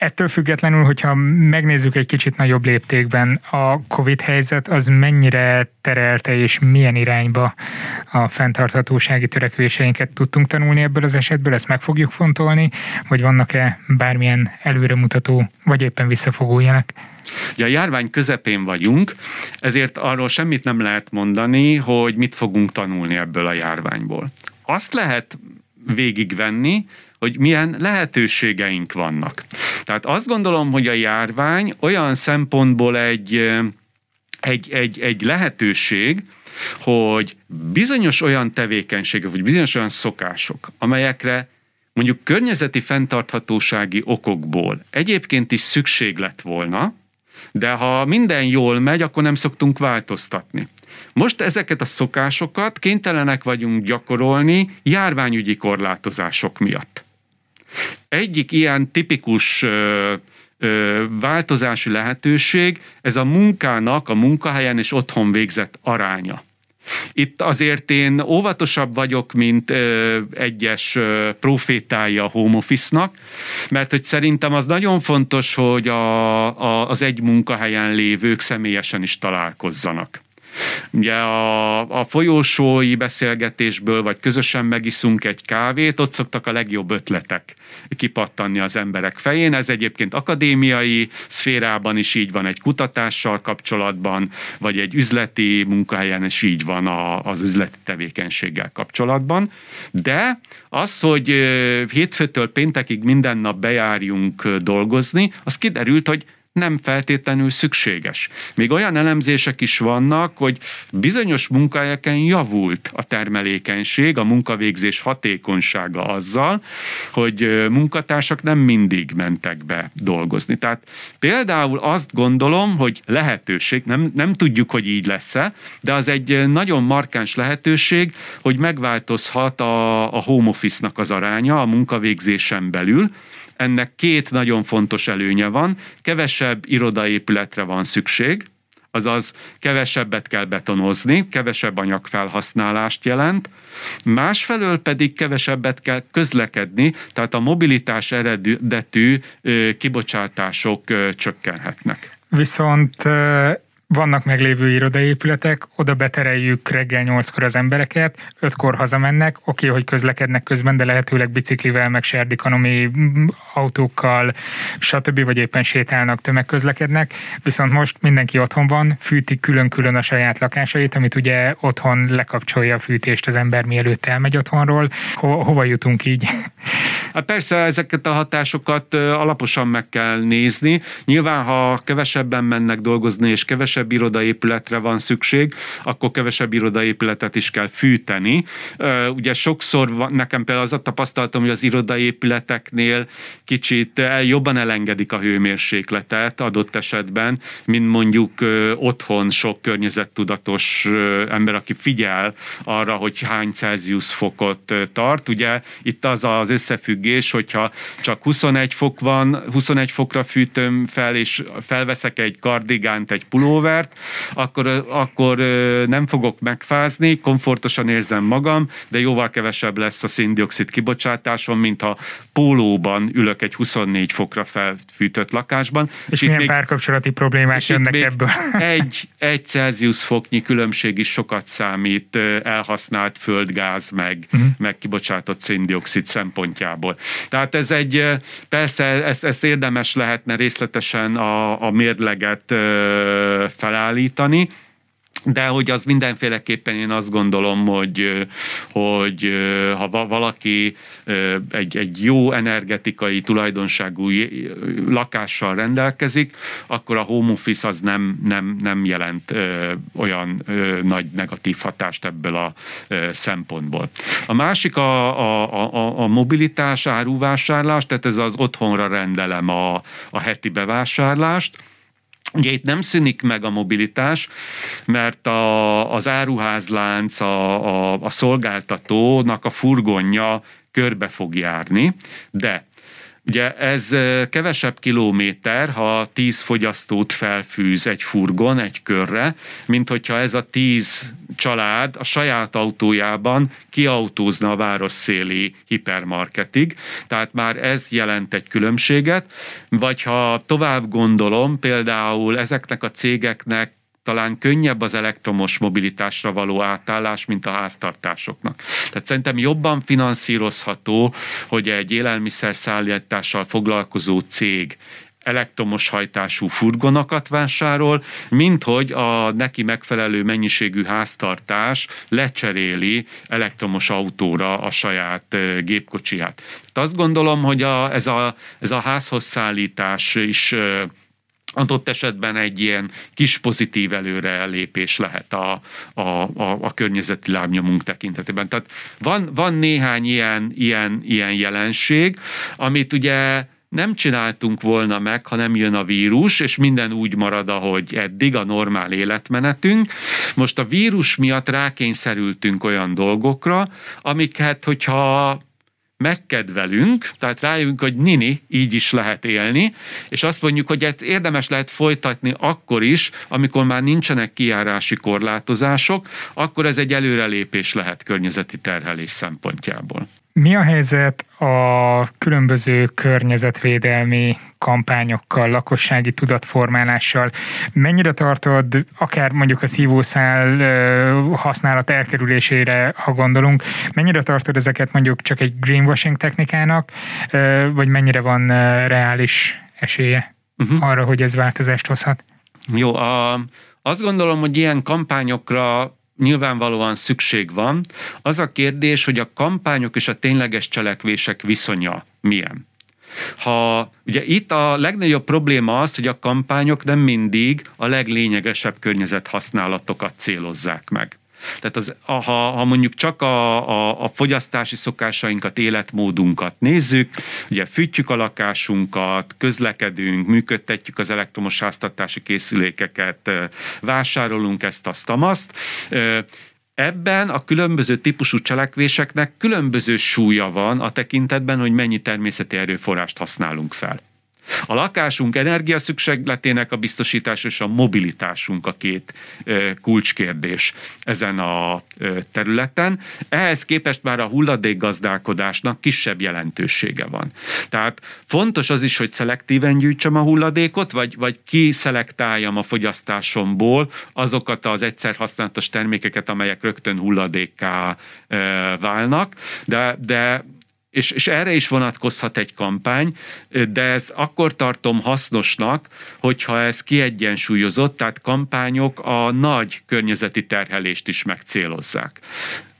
Ettől függetlenül, hogyha megnézzük egy kicsit nagyobb léptékben, a COVID helyzet az mennyire terelte és milyen irányba a fenntarthatósági törekvéseinket tudtunk tanulni ebből az esetből, ezt meg fogjuk fontolni, vagy vannak-e bármilyen előremutató, vagy éppen visszafogó jelek? Ugye a járvány közepén vagyunk, ezért arról semmit nem lehet mondani, hogy mit fogunk tanulni ebből a járványból azt lehet végigvenni, hogy milyen lehetőségeink vannak. Tehát azt gondolom, hogy a járvány olyan szempontból egy, egy, egy, egy lehetőség, hogy bizonyos olyan tevékenységek, vagy bizonyos olyan szokások, amelyekre mondjuk környezeti fenntarthatósági okokból egyébként is szükség lett volna, de ha minden jól megy, akkor nem szoktunk változtatni. Most ezeket a szokásokat kénytelenek vagyunk gyakorolni járványügyi korlátozások miatt. Egyik ilyen tipikus ö, változási lehetőség, ez a munkának a munkahelyen és otthon végzett aránya. Itt azért én óvatosabb vagyok, mint egyes ö, a home office-nak, mert hogy szerintem az nagyon fontos, hogy a, a, az egy munkahelyen lévők személyesen is találkozzanak. Ugye a, a folyósói beszélgetésből, vagy közösen megiszunk egy kávét, ott szoktak a legjobb ötletek kipattanni az emberek fején. Ez egyébként akadémiai szférában is így van, egy kutatással kapcsolatban, vagy egy üzleti munkahelyen is így van a, az üzleti tevékenységgel kapcsolatban. De az, hogy hétfőtől péntekig minden nap bejárjunk dolgozni, az kiderült, hogy nem feltétlenül szükséges. Még olyan elemzések is vannak, hogy bizonyos munkahelyeken javult a termelékenység, a munkavégzés hatékonysága azzal, hogy munkatársak nem mindig mentek be dolgozni. Tehát például azt gondolom, hogy lehetőség, nem, nem tudjuk, hogy így lesz-e, de az egy nagyon markáns lehetőség, hogy megváltozhat a, a home office-nak az aránya a munkavégzésen belül, ennek két nagyon fontos előnye van. Kevesebb irodaépületre van szükség, azaz kevesebbet kell betonozni, kevesebb anyagfelhasználást jelent, másfelől pedig kevesebbet kell közlekedni, tehát a mobilitás eredetű kibocsátások csökkenhetnek. Viszont vannak meglévő irodaépületek, oda betereljük reggel nyolckor az embereket, ötkor hazamennek, oké, hogy közlekednek közben, de lehetőleg biciklivel, meg serdikanomi autókkal, stb. vagy éppen sétálnak, tömegközlekednek, viszont most mindenki otthon van, fűtik külön-külön a saját lakásait, amit ugye otthon lekapcsolja a fűtést az ember mielőtt elmegy otthonról. Ho- hova jutunk így? Hát persze ezeket a hatásokat alaposan meg kell nézni. Nyilván, ha kevesebben mennek dolgozni, és kevesebb irodaépületre van szükség, akkor kevesebb irodaépületet is kell fűteni. Ugye sokszor van, nekem például az a tapasztalatom, hogy az irodaépületeknél kicsit jobban elengedik a hőmérsékletet adott esetben, mint mondjuk otthon sok környezettudatos ember, aki figyel arra, hogy hány Celsius fokot tart. Ugye itt az az összefügg összefüggés, hogyha csak 21 fok van, 21 fokra fűtöm fel, és felveszek egy kardigánt, egy pulóvert, akkor, akkor nem fogok megfázni, komfortosan érzem magam, de jóval kevesebb lesz a széndiokszid kibocsátásom, mint ha pólóban ülök egy 24 fokra felfűtött lakásban. És, és milyen még, párkapcsolati problémák jönnek ebből? (laughs) Egy, egy Celsius foknyi különbség is sokat számít elhasznált földgáz, meg, uh-huh. meg kibocsátott széndiokszid szempontjából. Tehát ez egy, persze ezt, ezt érdemes lehetne részletesen a, a mérleget felállítani, de hogy az mindenféleképpen én azt gondolom, hogy, hogy ha valaki egy, egy jó energetikai tulajdonságú lakással rendelkezik, akkor a home office az nem, nem, nem jelent olyan nagy negatív hatást ebből a szempontból. A másik a, a, a, a mobilitás, áruvásárlás, tehát ez az otthonra rendelem a, a heti bevásárlást, Ugye itt nem szűnik meg a mobilitás, mert a, az áruházlánc, a, a, a szolgáltatónak a furgonja körbe fog járni, de Ugye ez kevesebb kilométer, ha 10 fogyasztót felfűz egy furgon egy körre, mint hogyha ez a 10 család a saját autójában kiautózna a város széli hipermarketig. Tehát már ez jelent egy különbséget. Vagy ha tovább gondolom, például ezeknek a cégeknek talán könnyebb az elektromos mobilitásra való átállás, mint a háztartásoknak. Tehát szerintem jobban finanszírozható, hogy egy élelmiszer szállítással foglalkozó cég elektromos hajtású furgonokat vásárol, mint hogy a neki megfelelő mennyiségű háztartás lecseréli elektromos autóra a saját gépkocsiját. Azt gondolom, hogy a, ez, a, ez a házhoz szállítás is adott esetben egy ilyen kis pozitív előre lépés lehet a, a, a, a környezeti lábnyomunk tekintetében. Tehát van, van néhány ilyen, ilyen, ilyen jelenség, amit ugye nem csináltunk volna meg, ha nem jön a vírus, és minden úgy marad, ahogy eddig, a normál életmenetünk. Most a vírus miatt rákényszerültünk olyan dolgokra, amiket, hogyha megkedvelünk, tehát rájövünk, hogy nini, így is lehet élni, és azt mondjuk, hogy ezt érdemes lehet folytatni akkor is, amikor már nincsenek kiárási korlátozások, akkor ez egy előrelépés lehet környezeti terhelés szempontjából. Mi a helyzet a különböző környezetvédelmi kampányokkal, lakossági tudatformálással? Mennyire tartod, akár mondjuk a szívószál használat elkerülésére, ha gondolunk, mennyire tartod ezeket mondjuk csak egy greenwashing technikának, vagy mennyire van reális esélye uh-huh. arra, hogy ez változást hozhat? Jó, a, azt gondolom, hogy ilyen kampányokra nyilvánvalóan szükség van. Az a kérdés, hogy a kampányok és a tényleges cselekvések viszonya milyen. Ha, ugye itt a legnagyobb probléma az, hogy a kampányok nem mindig a leglényegesebb környezethasználatokat célozzák meg. Tehát az, ha, ha mondjuk csak a, a, a fogyasztási szokásainkat, életmódunkat nézzük, ugye fűtjük a lakásunkat, közlekedünk, működtetjük az elektromos háztartási készülékeket, vásárolunk ezt, azt, azt, Ebben a különböző típusú cselekvéseknek különböző súlya van a tekintetben, hogy mennyi természeti erőforrást használunk fel. A lakásunk energiaszükségletének a biztosítás és a mobilitásunk a két kulcskérdés ezen a területen. Ehhez képest már a hulladékgazdálkodásnak kisebb jelentősége van. Tehát fontos az is, hogy szelektíven gyűjtsem a hulladékot, vagy, vagy kiszelektálljam a fogyasztásomból azokat az egyszer használatos termékeket, amelyek rögtön hulladékká válnak, de, de és, és erre is vonatkozhat egy kampány, de ez akkor tartom hasznosnak, hogyha ez kiegyensúlyozott, tehát kampányok a nagy környezeti terhelést is megcélozzák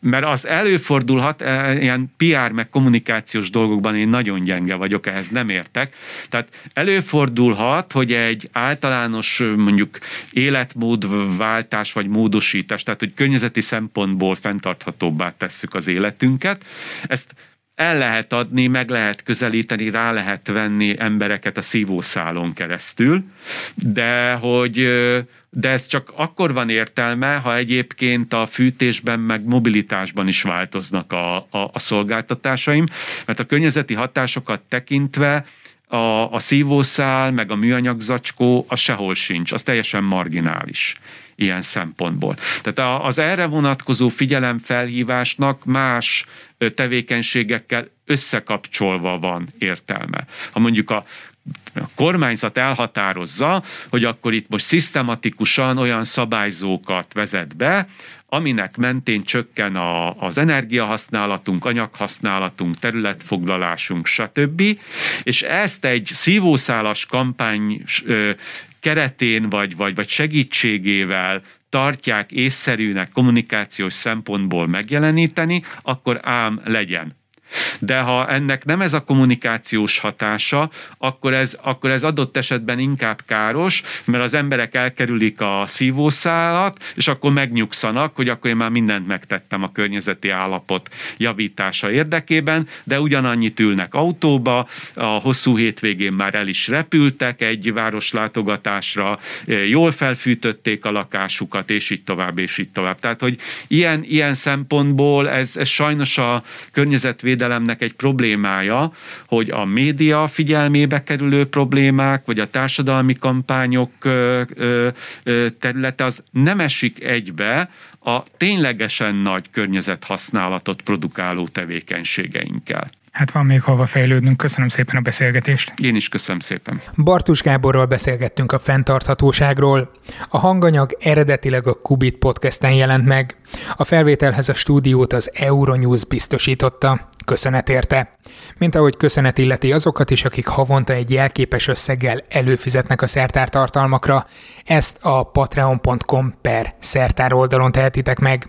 mert az előfordulhat, e, ilyen PR meg kommunikációs dolgokban én nagyon gyenge vagyok, ehhez nem értek. Tehát előfordulhat, hogy egy általános mondjuk életmódváltás vagy módosítás, tehát hogy környezeti szempontból fenntarthatóbbá tesszük az életünket, ezt el lehet adni, meg lehet közelíteni, rá lehet venni embereket a szívószálon keresztül, de hogy de ez csak akkor van értelme, ha egyébként a fűtésben meg mobilitásban is változnak a, a, a szolgáltatásaim, mert a környezeti hatásokat tekintve a, a szívószál, meg a műanyag zacskó, az sehol sincs, az teljesen marginális ilyen szempontból. Tehát az erre vonatkozó figyelemfelhívásnak más tevékenységekkel összekapcsolva van értelme. Ha mondjuk a a kormányzat elhatározza, hogy akkor itt most szisztematikusan olyan szabályzókat vezet be, aminek mentén csökken a, az energiahasználatunk, anyaghasználatunk, területfoglalásunk, stb. És ezt egy szívószálas kampány keretén vagy, vagy, vagy segítségével tartják észszerűnek kommunikációs szempontból megjeleníteni, akkor ám legyen. De ha ennek nem ez a kommunikációs hatása, akkor ez, akkor ez adott esetben inkább káros, mert az emberek elkerülik a szívószálat, és akkor megnyugszanak, hogy akkor én már mindent megtettem a környezeti állapot javítása érdekében, de ugyanannyit ülnek autóba, a hosszú hétvégén már el is repültek egy városlátogatásra, jól felfűtötték a lakásukat, és így tovább, és így tovább. Tehát, hogy ilyen, ilyen szempontból ez, ez sajnos a környezetvédelmi védelemnek egy problémája, hogy a média figyelmébe kerülő problémák, vagy a társadalmi kampányok területe az nem esik egybe a ténylegesen nagy környezethasználatot produkáló tevékenységeinkkel. Hát van még hova fejlődnünk. Köszönöm szépen a beszélgetést. Én is köszönöm szépen. Bartus Gáborral beszélgettünk a fenntarthatóságról. A hanganyag eredetileg a Kubit podcasten jelent meg. A felvételhez a stúdiót az Euronews biztosította. Köszönet érte. Mint ahogy köszönet illeti azokat is, akik havonta egy jelképes összeggel előfizetnek a szertár tartalmakra. Ezt a patreon.com per szertár oldalon tehetitek meg.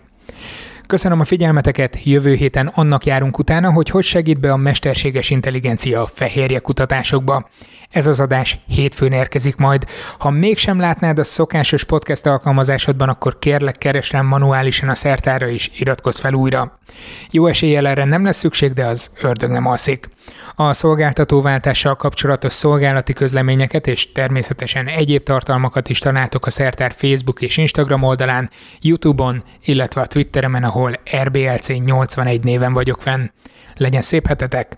Köszönöm a figyelmeteket, jövő héten annak járunk utána, hogy hogy segít be a mesterséges intelligencia a fehérje kutatásokba. Ez az adás hétfőn érkezik majd. Ha mégsem látnád a szokásos podcast alkalmazásodban, akkor kérlek keres rám manuálisan a szertára és iratkozz fel újra. Jó eséllyel erre nem lesz szükség, de az ördög nem alszik. A szolgáltatóváltással kapcsolatos szolgálati közleményeket és természetesen egyéb tartalmakat is találtok a Szertár Facebook és Instagram oldalán, YouTube-on, illetve a Twitteremen, ahol RBLC81 néven vagyok fenn. Legyen szép hetetek,